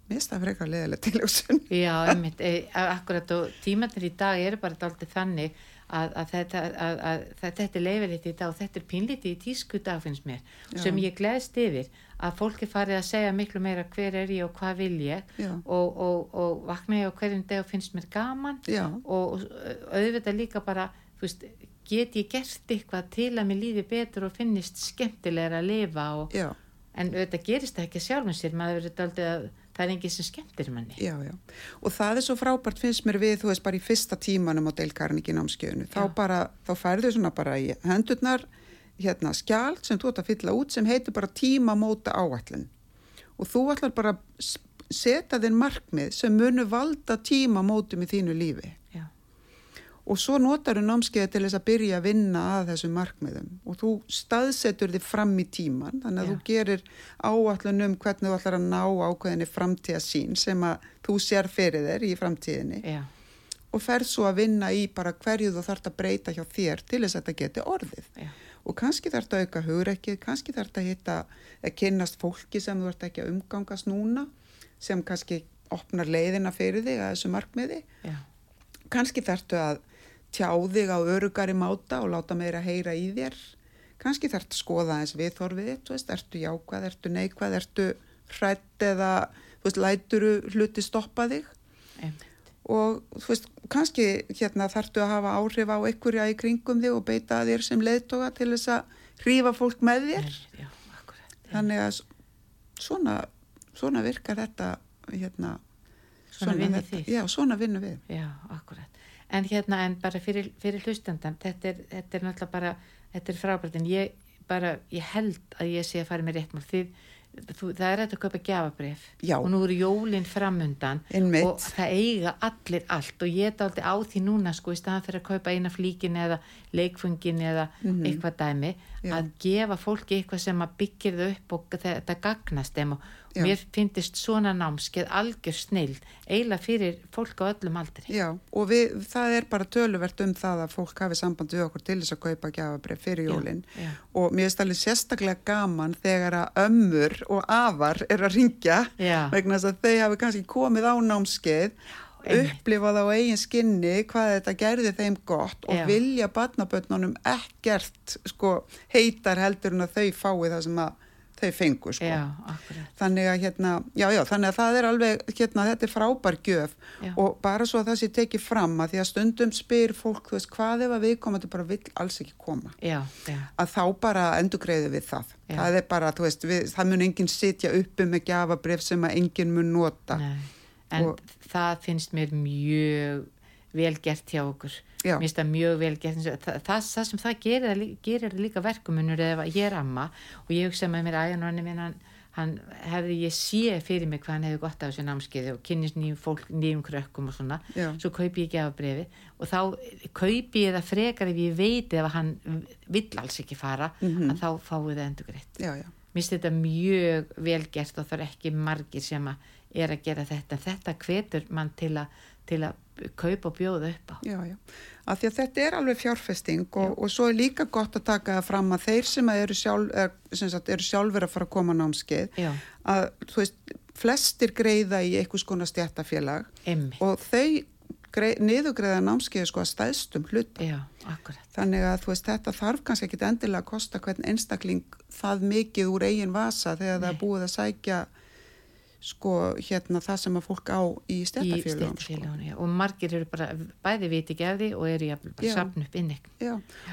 mér finnst það frekar leðilega tiljósun Já, einmitt, e, akkurat og tímannir í dag eru bara dálítið þannig að, að, þetta, að, að, þetta er leifilegt í dag og þetta er pínlítið í tísku dag finnst mér Já. sem ég gleðst yfir að fólki farið að segja miklu meira hver er ég og hvað vil ég. Og, og, og vakna ég á hverjum dag og finnst mér gaman. Já. og, auðvitað líka bara þú veist, get ég gert eitthvað til að mér líði betur og finnist skemmtilegra að lifa og, en auðvitað gerist það ekki sjálfum sér maður verður dálítið að það er enginn sem skemmtir manni. Já, já. Og það er svo frábært finnst mér við þú veist bara í fyrsta tímanum á deilkarningi námskeiðinu þá þá færðu svona bara í hendurnar hérna skjald sem þú ætti að fylla út sem heitir bara tímamóta áætlun. Og þú ætlar bara að setja þinn markmið sem munu valda tímamótum í þínu lífi og svo notar þú námskeiði til þess að byrja að vinna að þessum markmiðum. Og þú staðsetur þið fram í tíman þannig að Já. þú gerir áallun um hvernig þú ætlar að ná ákveðinni framtíðasín sem að þú sér fyrir þér í framtíðinni. Já, og ferð svo að vinna í bara hverju þú þarft að breyta hjá þér til þess að þetta geti orðið. Já, og kannski þetta að auka hugrekkið, kannski þetta að hitta að kynnast fólki sem þú ert ekki að umgangast núna sem kannski opnar leiðina fyrir þig að þessu markmiði. Kannski þarftu að tjá þig á örugari máta og láta meira heyra í þér kannski þarftu að skoða eins viðþorfið þú veist, ertu jákvæð, ertu neikvæð, ertu hrætt eða, þú veist, læturu hluti stoppa þig einmitt, og þú veist, kannski hérna þarftu að hafa áhrif á einhverja í kringum þig og beita þér sem leiðtoga til þess að hrífa fólk með þér já, akkurat, já. þannig að svona, svona virkar þetta hérna Svona vinnið þetta- þið. Já, svona vinnum við Já, akkurat. En hérna, en bara fyrir, fyrir hlustandan, þetta er, þetta er náttúrulega bara, þetta er frábært, en ég bara, ég held að ég sé að fara með réttmál. Þið, þú, það er þetta að kaupa gjafabref Já. og nú eru jólinn framundan Einmitt. og það eiga allir allt og ég er aldrei á því núna sko í staðan fyrir að kaupa eina flíkin eða leikfungin eða Mhm. eitthvað dæmi Já. að gefa fólki eitthvað sem að byggja þau upp og þetta gagnast þeim og Já. mér finnist svona námskeið algjör snill eiginlega fyrir fólk á öllum aldri. Já og við, það er bara töluvert um það að fólk hafi samband við okkur til þess að kaupa gjafabref fyrir jólinn og mér finnst alveg sérstaklega gaman þegar að ömmur og afar er að ringja vegna þess að þau hafi kannski komið á námskeið upplifað á eigin skinni hvað þetta gerði þeim gott og Já. vilja batnabötnunum ekkert sko, heitar heldur en að þau fái það sem að þau fengu sko. Já, þannig að hérna, já, já, þannig að það er alveg, hérna, þetta er frábær gjöf og bara svo að það sé tekið fram að því að stundum spyr fólk, veist, hvað ef að við komum, þetta bara vil alls ekki koma. Að þá bara endur greiði við það. Það er bara, þú veist, við, það mun enginn sitja uppi með gafabref sem að enginn mun nota. Nei, en og, það finnst mér mjög vel gert hjá okkur mér finnst það mjög vel gert. Það, það, það sem það gerir, gerir líka verkumunur eða ég er amma og ég hugsa með mér æðan og hann, hann, hann hefði ég sé fyrir mig hvað hann hefði gott á þessu námskeiði og kynist nýjum fólk, nýjum krökkum og svona já. svo kaupi ég af brefi og þá kaupi ég það frekar ef ég veit ef hann vill alls ekki fara mm -hmm. að þá fáið það endur greitt mér finnst þetta mjög vel gert og það er ekki margir sem að er að gera þetta. Þetta hvetur mann til að til að kaupa og bjóða upp á. Já, já, af því að þetta er alveg fjárfesting og, og svo er líka gott að taka það fram að þeir sem eru, sjálf, er, sem sagt, eru sjálfur að fara að koma námskeið já. að þú veist, flestir greiða í einhvers konar stjættafélag og þau niðugreiða námskeið sko að stæðstum hluta. Já, akkurat. Þannig að þú veist, þetta þarf kannski ekki endilega að kosta hvern einstakling það mikið úr eigin vasa þegar Nei. það er búið að sækja sko hérna það sem að fólk á í stjættafélagum sko. og margir eru bara bæði viti gefði og eru jafnvel bara sapn upp inn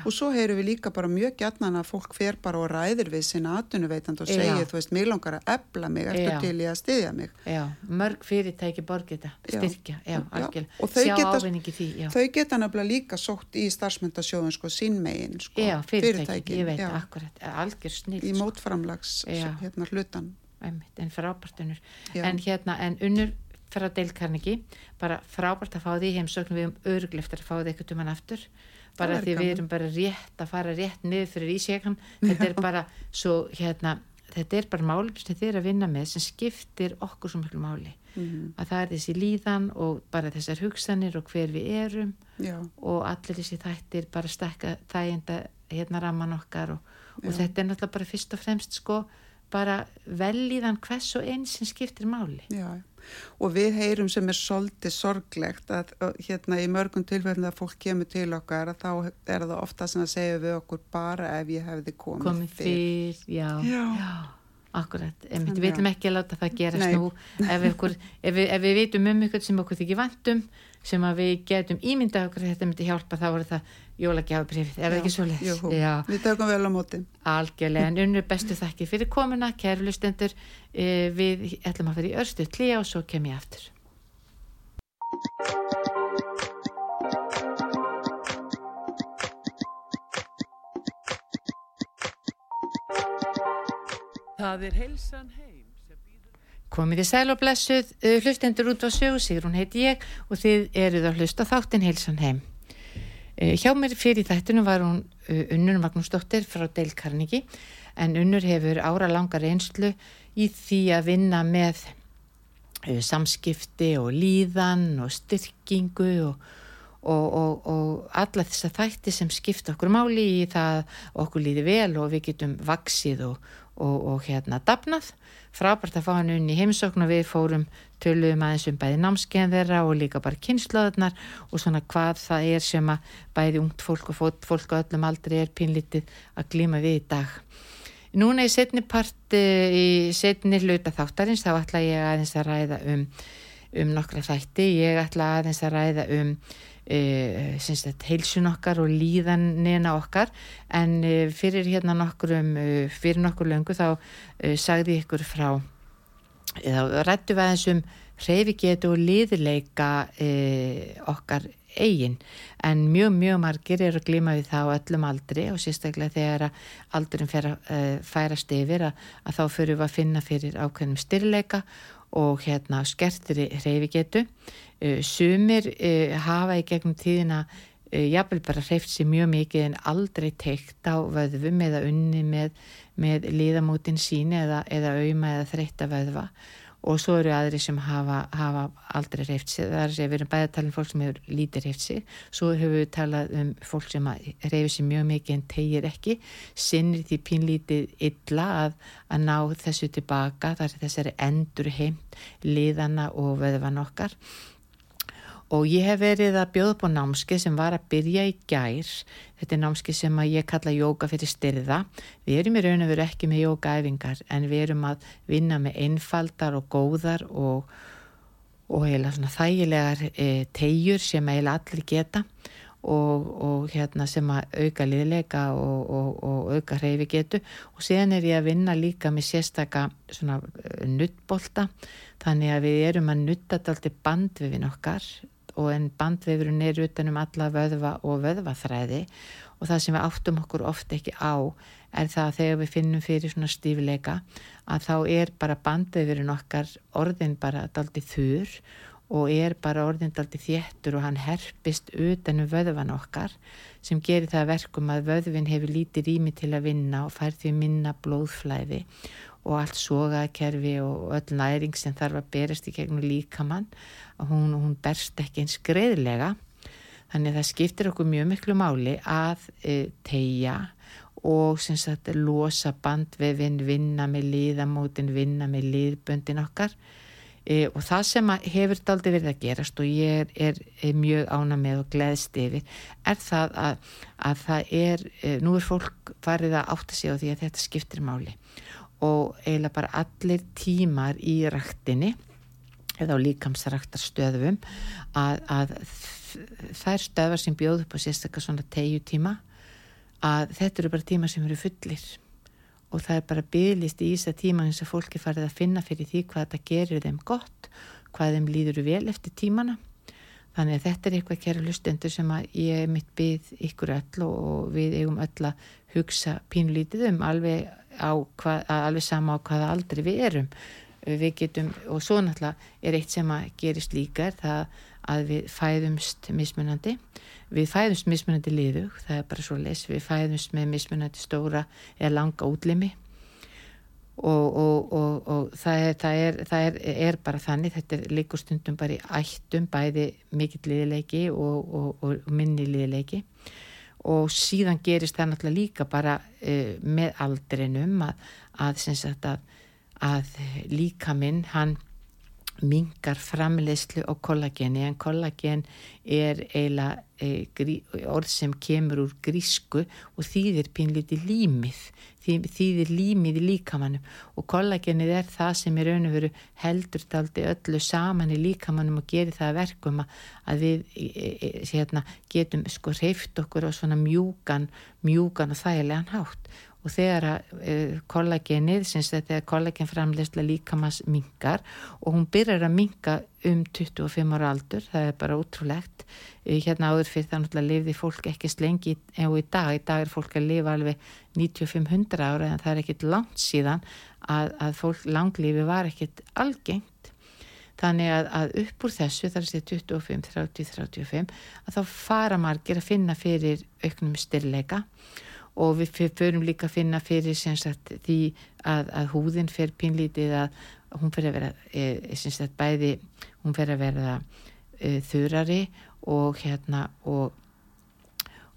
og svo heyru við líka bara mjög gætnan að fólk fer bara og ræðir við sinna atvinnuveitant og segir þú veist mig langar að ebla mig eftir til ég að styðja mig? Já. mörg fyrirtæki borgir þetta styrkja, já, algjörlega. Sjá geta, því já. þau geta nefnilega líka sótt í starfsmyndasjóðun sko sín megin sko, já, fyrirtæki, fyrirtæki, veit, akkurat. Í sko. mótframlags hérna hlutan einmitt, en frábærtunur en hérna, en unnur frá deilkarniki, bara frábært að fá því heimsóknum við um örgleftar að fá því eitthvað um hann aftur, bara því við erum bara rétt að fara rétt niður fyrir ísjekan þetta er bara svo hérna, þetta er bara málum sem þið er að vinna með sem skiptir okkur svo mjög máli. Mm -hmm. að það er þessi líðan og bara þessar hugsanir og hver við erum. Já. og allir þessi þættir bara stekka þæginda hérna raman okkar og, og þetta er náttúrulega bara fyrst og fremst sko bara velíðan hvers og eins sem skiptir máli. Já, og við heyrum sem er svolítið sorglegt að hérna í mörgum tilfellin að fólk kemur til okkar að þá er það ofta sem að segja við okkur bara ef ég hefði komið, komið fyrr. Já, já. já. Akkurat, við veitum ekki að láta það gerast Nei. nú. Ef, ykkur, ef, við, ef við veitum um ykkur sem okkur þykir vandum sem að við getum ímyndað okkur þetta myndi hjálpa þá voru það jólagjafabrifið, er það ekki svo leiðs? Jú, við tökum vel á móti. Algjörlega, en unnur bestu þakki fyrir komuna. Kærlustendur, eh, við ætlum að vera í örstu klíja og svo kem ég aftur Það er heilsan heim Komið í sæl og blessuð, eh, hlustendur út á sögu, Sigrun heiti ég og þið eruð að hlusta þáttinn heilsan heim. Eh, hjá mér fyrir þættinu var hún eh, Unnur Magnúsdóttir frá Deil Karniki en Unnur hefur ára langar einslu í því að vinna með samskipti og líðan og styrkingu og, og, og, og alla þess að þætti sem skipta okkur máli í það okkur líði vel og við getum vaksið og hérna dapnað frábært að fá hann unni í heimsókn og við fórum töluðum aðeins um bæði námskeiðan þeirra og líka bara kynnslöðunar og svona hvað það er sem að bæði ungt fólk og fólk á öllum aldrei er pinlítið að glíma við í dag. Núna í setni part í setni hluta þáttarins þá ætla ég aðeins að ræða um, um nokkra þætti, ég ætla aðeins að ræða um Uh, heilsun okkar og líðanina okkar. En uh, fyrir hérna nokkurum uh, fyrir nokkur löngu þá sagði ykkur frá eða rættu við aðeins um hreyfigetu og liðileika okkar eigin. En mjög mjög margir eru að glíma við það á öllum aldri og sérstaklega þegar aldurinn færast yfir að, að þá fyrir við að finna fyrir ákveðnum styrleika og hérna skertir hreyfigetu. Uh, sumir uh, hafa í gegnum tíðina e, jafnvel bara hreift sér mjög mikið en aldrei teikt á vöðvum eða unni með, með líðamótin sín eða, eða auðma eða þreytta vöðva. Og svo eru aðri sem hafa, hafa aldrei reyft sig, það er að við erum bæðið að tala um fólk sem hefur lítið reyft sig. Svo hefur við talað um fólk sem reyfið sig mjög mikið en tegir ekki. Sinnir því pínlítið illa að, að ná þessu tilbaka þar er þessari endur heimt liðana og veðvan okkar og ég hef verið að bjóða på námski sem var að byrja í gær. Þetta er námski sem ég kalla jóka fyrir styrða við erum í raun og veru ekki með jókaæfingar en við erum að vinna með einfaldar og góðar og, og heila svona þægilegar e, tegjur sem heila allir geta. Og, og hérna sem að auka liðleika og, og auka hreyfi getu og síðan er ég að vinna líka með sérstaka svona e, nuttbolta þannig að við erum að nutta alltaf bandvifin okkar og en bandveifurinn er utanum alla vöðva og vöðvaþræði. Og það sem við áttum okkur ofta ekki á er það að þegar við finnum fyrir svona stífleika að þá er bara bandveifurinn okkar orðin bara daldi þurr og er bara orðin daldi þéttur og hann herpist utanum vöðvan okkar sem gerir það verkum að vöðvin hefur lítið rými til að vinna og fær því minna blóðflæði og allt sogakerfi og öll næring sem þarf að berast í gegnum líkamann hún, hún berst ekki eins greiðlega. Þannig að það skiptir okkur mjög miklu máli að e, tegja og sem sagt losa bandvefin, vinna með liðamótin, vinna með liðböndin okkar. E, og það sem hefur daldi verið að gerast og ég er, er, er mjög ána með og gleðst yfir er það að, að það er, e, nú er fólk farið að átta sig á því að þetta skiptir máli og eiginlega bara allir tímar í rættinni eða á líkamsræktarstöðum að, að þær stöðar sem bjóð upp á sérstaklega svona tegju tíma að þetta eru bara tíma sem eru fullir. Og það er bara bygglist í Ísa tíma eins og fólki farið að finna fyrir því hvað þetta gerir þeim gott, hvað þeim líður vel eftir tímana. Þannig að þetta er eitthvað kæra lustendur sem að ég mitt byggð ykkur öll og við eigum öll að hugsa pínlítið um alveg, hvað, alveg sama á hvaða aldrei við erum. Við getum, og svo náttúrulega er eitt sem að gerist líka er það að við fæðumst mismunandi. Við fæðumst mismunandi liðug það er bara svo les, við fæðumst með mismunandi stóra eða langa útlimi. Og, og, og, og það, er, það, er, það er, er bara þannig, þetta er líkustundum bara í ættum, bæði mikill liðileiki og minni liðileiki og síðan gerist það náttúrulega líka bara uh, með aldrinum að, að, að að líka minn hann mingar framleyslu á kollageni. En kollagen er eiginlega e, orð sem kemur úr grísku og þýðir pínliti límið þýðir límið í líkamannum og kollagenið er það sem er raun og veru heldur daldi öllu saman í líkamannum og gerir það verkum að við e, e, hérna, getum sko hreift okkur á svona mjúkan mjúkan og þægilegan hátt og þegar uh, kollagenið, syns þetta er kollagenframleysla líkamans mingar og hún byrjar að minga um 25 ára aldur, það er bara útrúlegt uh, hérna áður fyrir það náttúrulega lifði fólk ekki slengi og í dag, í dag er fólk að lifa alveg 9500 ára en það er ekkit langt síðan að, að fólk langlífi var ekkit algengt. Þannig að, að upp úr þessu þar sé 25, 30, 35 að þá fara margir að finna fyrir auknum styrleika. og við förum líka að finna fyrir sagt, því að, að húðin fer pínlítið að hún fer að vera e, sagt, bæði, hún fer að vera e, þurari og hérna og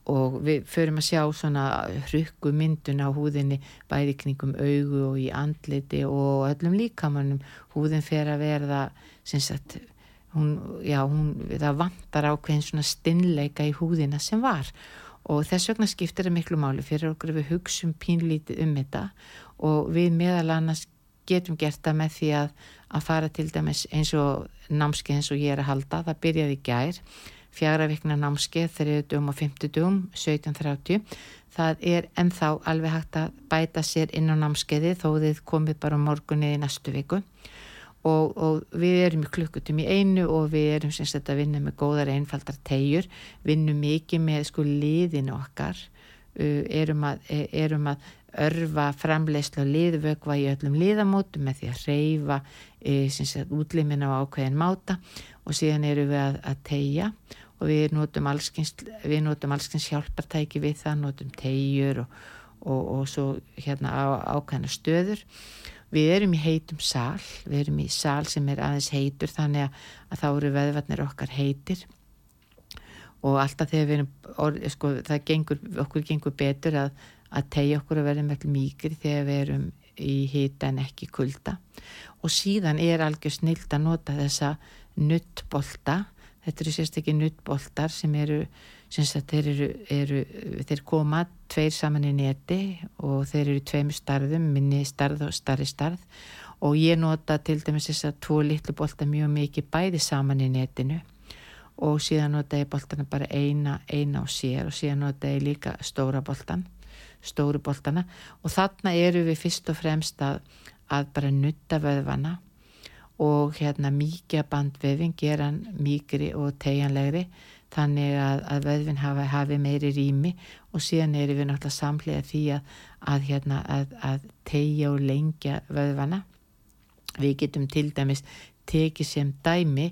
og við förum að sjá svona hrykku myndun á húðinni bæði kringum augu og í andliti og öllum líkamannum. Húðin fer að verða sagt, hún, já, hún, það vantar ákveðin svona stinnleika í húðina sem var og þess vegna skiptir það miklu máli fyrir okkur við hugsum pínlítið um þetta. Og við meðal annars getum gert það með því að, að fara til dæmis eins og námskeið eins og ég er að halda, það byrjaði gær. Fjara vikna námskeið þriðu dum og fymtu dum 17.30 það er ennþá alveg hægt að bæta sér inn á námskeiði þó þið komið bara morgunni í næstu viku og, og við erum í klukkutum í einu og við erum sem sagt að vinna með góðar einfaldar tegjur, vinnum mikið með sko liðinu okkar, uh, erum, að, e, erum að örfa framleyslu og liðvögva í öllum liðamótum með því að reyfa e, útlimina á ákveðin máta og síðan eru við að, að tegja og við notum allskins, við notum allskins hjálpartæki við það, notum tegjur og, og, og svo hérna á, ákvæmna stöður. Við erum í heitum sál, við erum í sál sem er aðeins heitur þannig að, að þá eru veðvarnir okkar heitir. Og alltaf þegar við erum, sko, gengur, okkur gengur betur að, að tegja okkur að verða með mýkri þegar við erum í hýta en ekki kulda. Og síðan er algjör snild að nota þessa nuttbolta þetta eru sérstaklega nuttboltar sem eru, sem sagt, þeir eru, eru þeir koma tveir saman í neti og þeir eru tveim starðum, minni starð og starri starð og ég nota til dæmis þess að tvo litlu bolta mjög mikið bæði saman í netinu. Og síðan nota ég boltana bara eina, eina á sér. Og síðan nota ég líka stóra boltan stóru boltana. Og þarna eru við fyrst og fremst að, að bara nutta vöðvana. Og hérna mýkja bandvefin gera hann mýkri og tegjanlegri þannig að, að vöðvin hafi, hafi meiri rými og síðan er við náttúrulega samlega því að, að, hérna, að tegja og lengja vöðvana. Við getum til dæmis tekið sem dæmi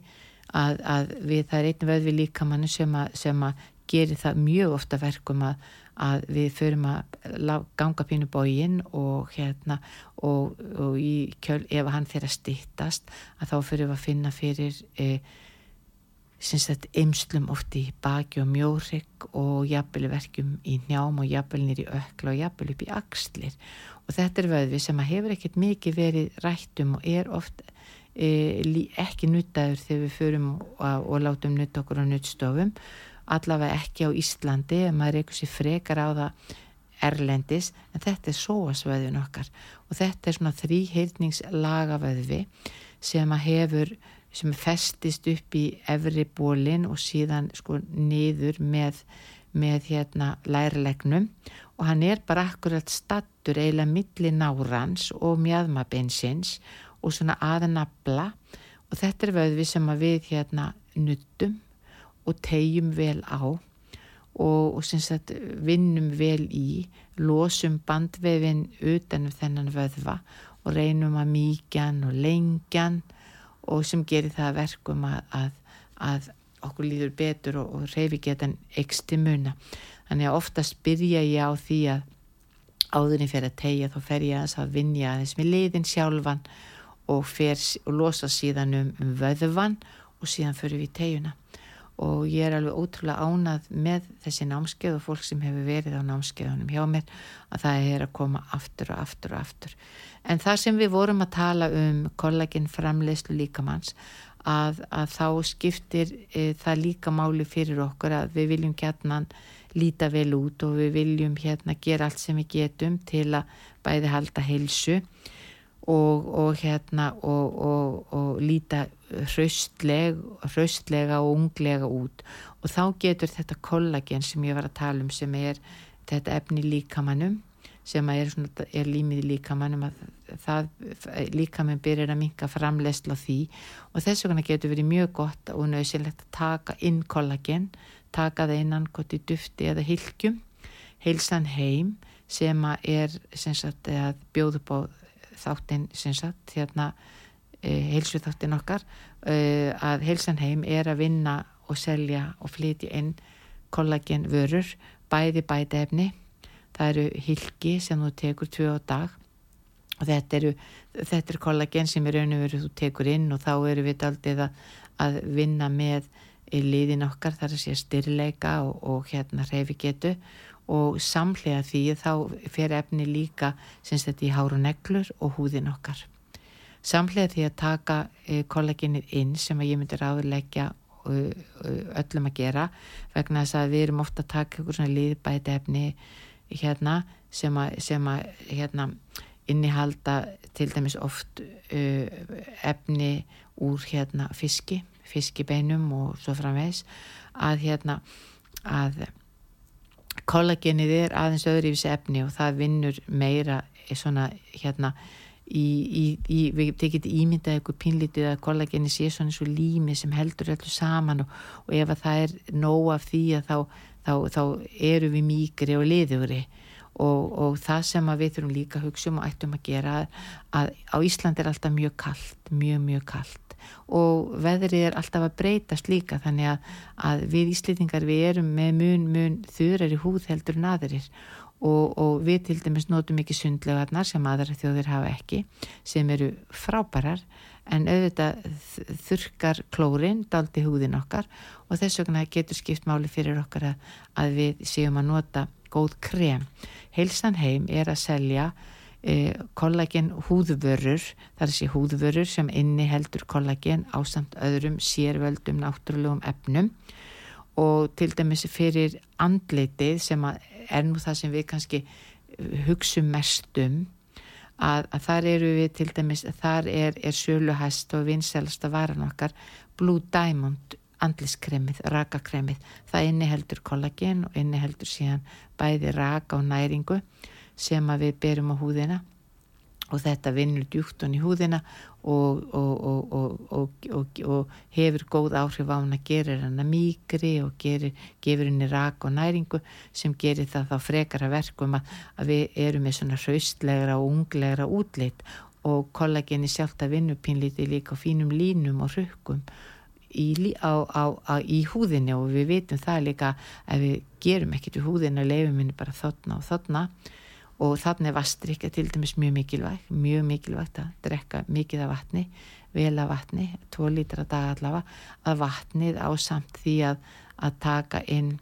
að við það er einn vöðvi líkamannu sem að gerir það mjög ofta verkum að að við förum að ganga pínu bógin og hérna og, og í kjöl ef hann fyrir að stittast að þá fyrir við að finna fyrir e, sagt, eimslum oft í baki og mjórygg og jafnveli verkjum í njám og jafnveli nýri ökla og jafnveli upp í axlir. Og þetta er vöðvi sem hefur ekkert mikið verið rættum og er oft e, ekki nuttaður þegar við förum og, og látum nutta okkur á nuttstofum allavega ekki á Íslandi ef maður eitthvað sér frekar á það erlendis en þetta er sóasvöðun okkar. Og þetta er svona þrýheirningslagavöðvi sem að hefur sem festist upp í efri bólin og síðan sko niður með, með hérna lærlegnum og hann er bara akkurat stattur eiginlega milli nárans og mjöðmabinsins og svona aðnabla og þetta er vöðvi sem við hérna nuttum og tegjum vel á og, og sagt, vinnum vel í, losum bandvefin utanum þennan vöðva og reynum að mýkjan og lengjan og sem gerir það verkum að, að, að okkur líður betur og, og reyfi getan eksti muna. Þannig að oftast byrja ég á því að áðurinn fyrir að tegja þá fer ég að, að vinja aðeins með liðin sjálfan og, fer, og losa síðan um, um vöðvan og síðan fyrir við tegjuna og ég er alveg ótrúlega ánað með þessi námskeið og fólk sem hefur verið á námskeiðunum hjá mér að það er að koma aftur og aftur og aftur. En það sem við vorum að tala um kollaginn framleyslu líkamanns að, að þá skiptir e, það líka máli fyrir okkur að við viljum gætnan líta vel út og við viljum hérna gera allt sem við getum til að bæði halda heilsu og, og hérna og, og, og líta hraustleg, hraustlega og unglega út. Og þá getur þetta kollagen sem ég var að tala um sem er þetta efni líkamannum sem er, svona, er límið líkamannum að það líkamann byrjar að minka framlegsla því. Og þess vegna getur verið mjög gott og nöðsilegt að taka inn kollagen taka það innan gott í dufti eða hilkjum heilsan heim sem er sem sagt, á þáttinn sem sagt hérna e, heilsu þáttinn okkar e, að heilsan heim er að vinna og selja og flytja inn kollagen vörur bæði bæti efni það eru hilki sem þú tekur tvö á dag og þetta eru þetta er kollagen sem er raun og veru þú tekur inn og þá eru við aldrei að, að vinna með liðin okkar þar að sé styrleika og, og hérna reyfi getu og samlega því þá fer efni líka syns þetta í háru neglur og húðin okkar. Samlega því að taka e, kollagenið inn sem að ég myndi ráðleggja e, öllum að gera vegna þess að við erum ofta að taka einhver svona liðbæti efni hérna sem að, sem að hérna, innihalda til dæmis oft efni úr hérna fiski, fiskibeinum og svo framvegs að hérna að kollagenið er aðeins öðruvísi efni og það vinnur meira svona hérna í, í, við tekit ímyndað eitthvað pínlítið að kollageni sé svona svo lími sem heldur allur saman og, og ef að það er nóg af því að þá, þá, þá eru við mýgri og liðugri. Og, og það sem við þurfum líka að hugsa um og ættum að gera að á Ísland er alltaf mjög kallt, mjög mjög kallt og veðrið er alltaf að breytast líka þannig að, að við Íslitingar við erum með mun mun þurrar í húð heldur en aðrir. og, og við til dæmis notum ekki sundlegarnar sem aðra þjóðir hafa ekki sem eru frábærar en auðvitað þurkar klórin daldi húðin okkar og þess vegna getur skipt máli fyrir okkar að, að við séum að nota góð krem. Heilsan heim er að selja eh, kollagen húðvörur, þar sé húðvörur sem inni heldur kollagen á samt öðrum sérvöldum náttúrulegum efnum og til dæmis fyrir andleitið sem er nú það sem við kannski hugsun mest um að, að þar eru við til dæmis, þar er, er söluhæst og vinselasta varan okkar Blue Diamond andliskremið, rakakremið. Það inniheldur kollagen og inniheldur síðan bæði raka og næringu sem að við berum á húðina og þetta vinnur djúkt honni í húðina og, og, og, og hefur góð áhrif á hann að gera hann að mýgri og gerir, gefur henni rak og næringu sem gerir það þá frekara verkum að, að við erum með svona hraustlegra og unglegra útlitt og kollageni sjálft að vinna pínlítið líka á fínum línum og rökkum í, á, á, á, í húðinni og við vitum það líka að við gerum ekkert við húðinni og leifum henni bara þotna og þotna og þannig er vastrykja til dæmis mjög mikilvægt mjög mikilvægt að drekka mikið af vatni vel af vatni, 2 lítra dag allavega, að vatnið á samt því að, að taka inn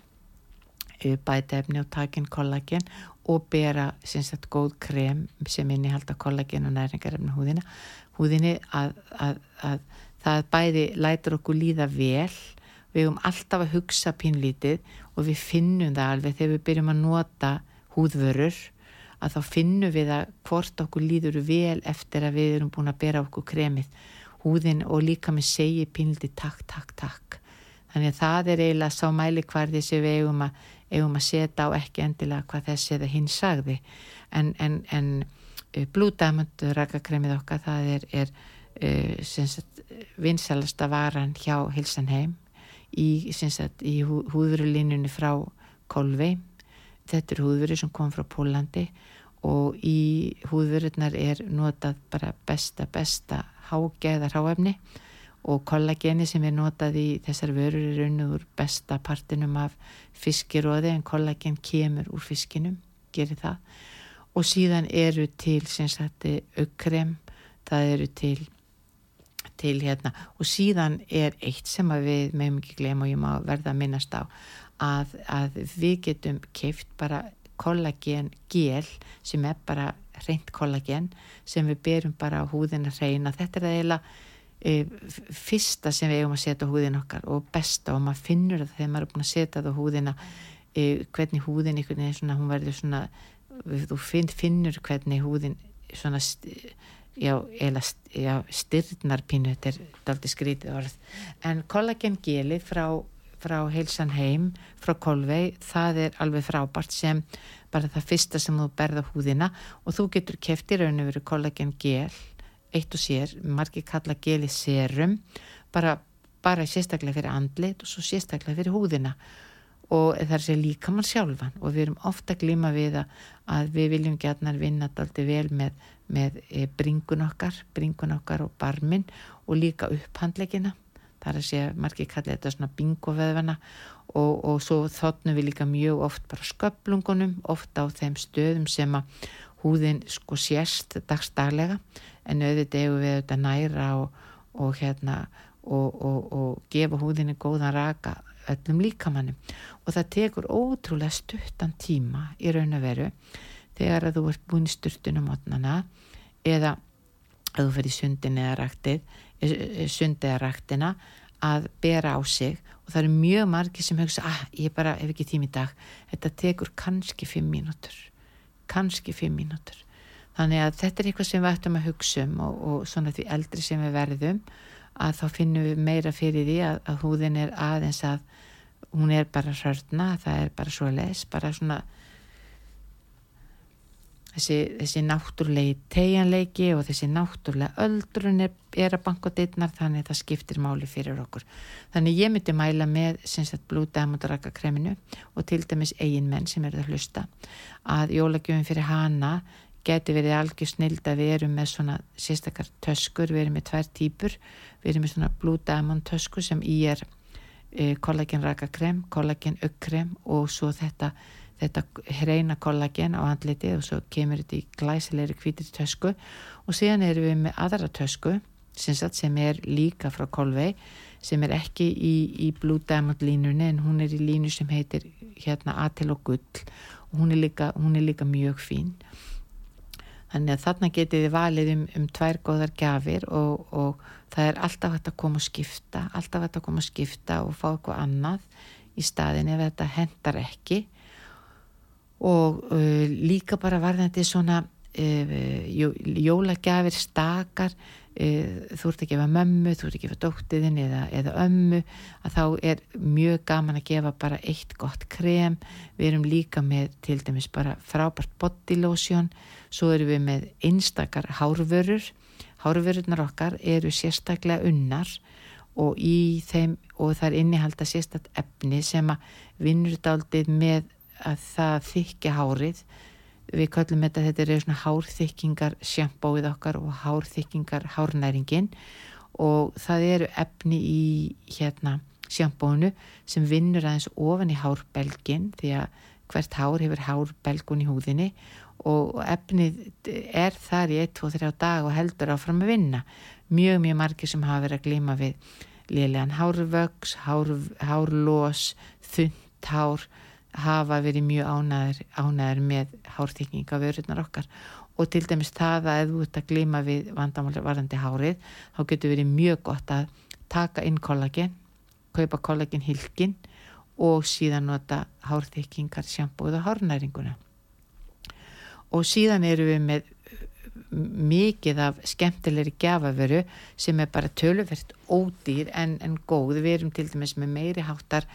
bætefni og taka inn kollagen og bera sagt, góð krem sem innihald að kollagen og næringarefni húðina. Húðinni að, að, að það bæði lætur okkur líða vel við höfum alltaf að hugsa pínlítið og við finnum það alveg þegar við byrjum að nota húðvörur að þá finnum við að hvort okkur líður vel eftir að við erum búin að bera okkur kremið. Húðin og líka með segi pinliti takk, takk, takk. Þannig að það er eiginlega sá mæli hvarði sem við eigum að, eigum að setja á ekki endilega hvað þessi eða hinn sagði. En, en, en Blue Diamond rakakremið okkar það er, er uh, vinsalasta varan hjá Hilsanheim í, í húðurulínunni frá Kolvei þetta er húðveri sem kom frá Pólandi og í húðvörunar er notað bara besta, besta hágeðar háefni og kollageni sem er notað í þessar vörur er unnur besta partinum af fiskiróði en kollagen kemur úr fiskinum, gerir það. Og síðan eru til sem sagt aukrem, það eru til til hérna. Og síðan er eitt sem við meðum ekki glem og ég má verða að minnast á að, að við getum keift bara kollagen gel sem er bara reynd kollagen sem við berum bara á húðin að reyna þetta er eiginlega e, fyrsta sem við eigum að setja á húðin okkar og besta og maður finnur það þegar maður er búin að setja það á húðina e, hvernig húðin einhvern veginn svona, hún verður svona þú finn, finnur hvernig húðin svona já, eða já, styrnarpínu þetta er aldrei skrítið orð. En kollagen gelið frá frá heilsan heim, frá kolvei, það er alveg frábært sem bara það fyrsta sem þú berða húðina og þú getur keft í rauninu verið kollagen gel, eitt og sér, margir kalla geli serum, bara, bara sérstaklega fyrir andlit og svo sérstaklega fyrir húðina. Og það er sér líka mann sjálfan og við erum ofta glíma við að við viljum gætnar vinna alltaf vel með, með eh, bringun okkar, bringun okkar og barmin og líka upphandlegina það er að sé margir kallið þetta svona bingoveðvana og, og svo þotnum við líka mjög oft bara sköplungunum, ofta á þeim stöðum sem að húðin sko sérst dagstaglega en auðvitað eigum við auðvitað næra og, og hérna og, og gefa húðinni góðan raka öllum líkamannum. Og það tekur ótrúlega stuttan tíma í raun og veru þegar að þú ert búin í sturtunum mótnana eða að þú fyrir sundin eða ræktið Eh, sundegaræktina að bera á sig. Og það eru mjög margi sem hugsa að ah, ég bara hef ekki tím í dag. Þetta tekur kannski fimm mínútur. Kannski fimm mínútur. Þannig að þetta er eitthvað sem við ættum að hugsa um og, og svona því eldri sem við verðum að þá finnum við meira fyrir því að, að húðin er aðeins að hún er bara hörna, það er bara svo les bara svona þessi, þessi náttúrulegi tegjanleiki og þessi náttúrulega öldrun er, er að banka dittnar þannig að það skiptir máli fyrir okkur. Þannig ég myndi mæla með Blue Diamond rakakreminu og til dæmis eigin menn sem eru að hlusta að jólagjöfum fyrir hana geti verið algjör snild að við erum með svona sérstakar töskur, við erum með tvær týpur, við erum með svona Blue Diamond tösku sem í er e, kollagen rakakrem, kollagen ökkrem og svo þetta þetta hreina kollagen á handlitið og svo kemur þetta í glæsilegri kvítir tösku. Og síðan erum við með aðra tösku sem er líka frá Kolvei sem er ekki í, í Blue Diamond línunni en hún er í línu sem heitir hérna Atil og Gull. Og hún er líka, hún er líka mjög fín. Þannig að þarna getið þið valið um, um tvær góðar gafir og, og það er alltaf hægt að koma og skipta alltaf hægt að koma og skipta og fá eitthvað annað í staðin ef þetta hendar ekki og uh, líka bara varðandi svona uh, jólagjafir stakar uh, þú ert að gefa mömmu, þú ert að gefa dóttiðin eða, eða ömmu að þá er mjög gaman að gefa bara eitt gott krem, við erum líka með til dæmis bara frábært body lotion, svo erum við með einstakar hárvörur. Hárvörurnar okkar eru sérstaklega unnar og í þeim og það er innihalda sérstaklega efni sem að vinnur daldið með að það þykja hárið. Við kallum þetta, þetta er svona hárþykkingar sjampóið okkar og hárþykkingar hárnæringin. Og það eru efni í hérna sjampónu sem vinnur aðeins ofan í hárbelgin því að hvert hár hefur hárbelgun í húðinni. Og efnið er þar í 1-2-3 dag og heldur áfram að vinna. Mjög mjög margir sem hafa verið að glíma við liðlegan hárvöks, hár, hárlós, þund hár hafa verið mjög ánæður, ánæður með hárþykninga vörurnar okkar. Og til dæmis það að ef þú ert að glima við vandamáli varandi hárið þá getur verið mjög gott að taka inn kollagen, kaupa kollagen hilkin og síðan nota hárþykningar, sjampóð og hárnæringuna. Og síðan eru við með mikið af skemmtilegri gafavöru sem er bara töluvert ódýr en, en góð, við erum til dæmis með meiri háttar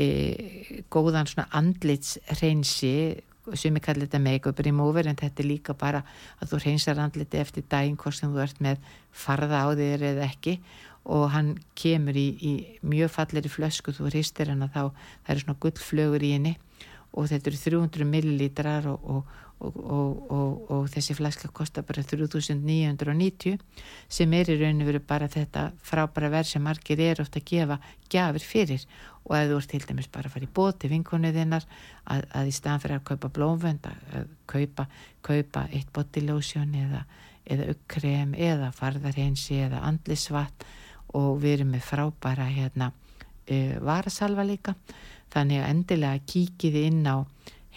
e, góðan svona andlitsreinsi sem ég kalli þetta make-up remover en þetta er líka bara að þú reynsar andliti eftir daginn hvort sem þú ert með farða á þér eða ekki. Og hann kemur í, í mjög falleri flösku þú hristir hann að þá það eru svona gullflögur í henni. Og þetta eru 300 millilítrar og, og, og, og þessi flaska kostar bara 3990 sem er í rauninu verið bara þetta frábæra verð sem margir er ofta að gefa gafir fyrir. Og að þú ert til dæmis bara að fara í bóti vinkonuðinnar að, að í staðan fyrir að kaupa blómvönd að kaupa, kaupa eitt botilósjón eða, eða ukkrem eða farðarhensi eða andlisvatt og við erum með frábæra hérna varasalva líka. Þannig að endilega kíkiði inn á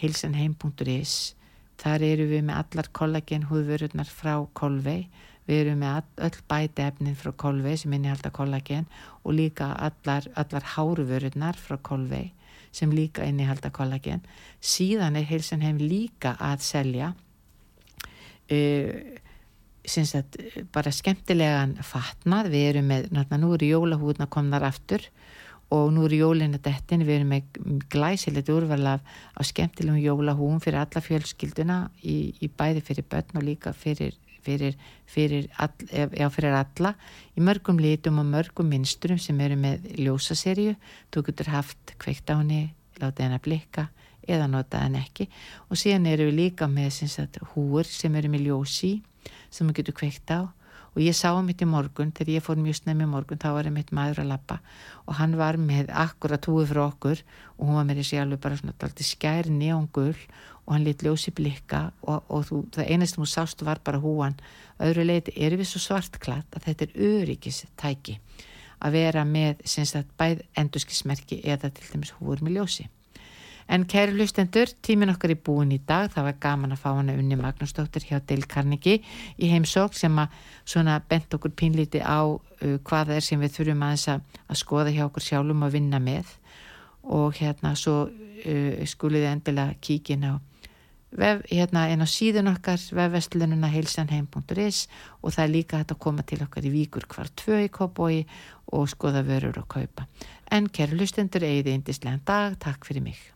heilsanheim.is þar eru við með allar kollagen húðvörurnar frá Kolvei. Við erum með öll bæti efnin frá Kolvei sem innihalda kollagen og líka allar, allar háruvörurnar frá Kolvei sem líka innihalda kollagen. Síðan er heilsanheim líka að selja uh, Að, bara skemmtilegan fatnað, við erum með, náttúrulega nú eru jólahúðna komnar aftur og nú eru jólinu dettin, við erum með glæsilegt úrval af, af skemmtilegum jólahúum fyrir alla fjölskylduna í, í bæði fyrir börn og líka fyrir, fyrir, fyrir, all, já, fyrir alla í mörgum litum og mörgum minsturum sem eru með ljósaserju þú getur haft kveikt á henni látið henni að blikka eða notað henni ekki. Og síðan eru við líka með sagt, húur sem eru með ljósi sem þú getur kveikt á og ég sá hann mitt í morgun þegar ég fór mjög snemmi í morgun þá var hann mitt maður að lappa og hann var með akkurat húi frá okkur og hún var með þessi alveg bara svona skær neongull og hann lit ljósi blikka og, og þú, það einast þú sást var bara húan. Öðru leiti er við svo svartklatt að þetta er öryggistæki að vera með bæð endurskismerki eða til dæmis húur með ljósi En kæri hlustendur, tímin okkar er búin í dag, það var gaman að fá hana unni Magnúsdóttir hjá Dale Carnegie í heimsók sem að svona bent okkur pínlíti á uh, hvað er sem við þurfum aðeins að, að skoða hjá okkur sjálfum að vinna með og hérna svo uh, skuliði endilega kíkin á vef, hérna en á síðun okkar vefvestlununa heilsanheim.is og það er líka hægt að koma til okkar í víkur hvar tvö í kópói og skoða vörur og kaupa. En kæri hlustendur, eigið eindislega dag, takk fyrir mig.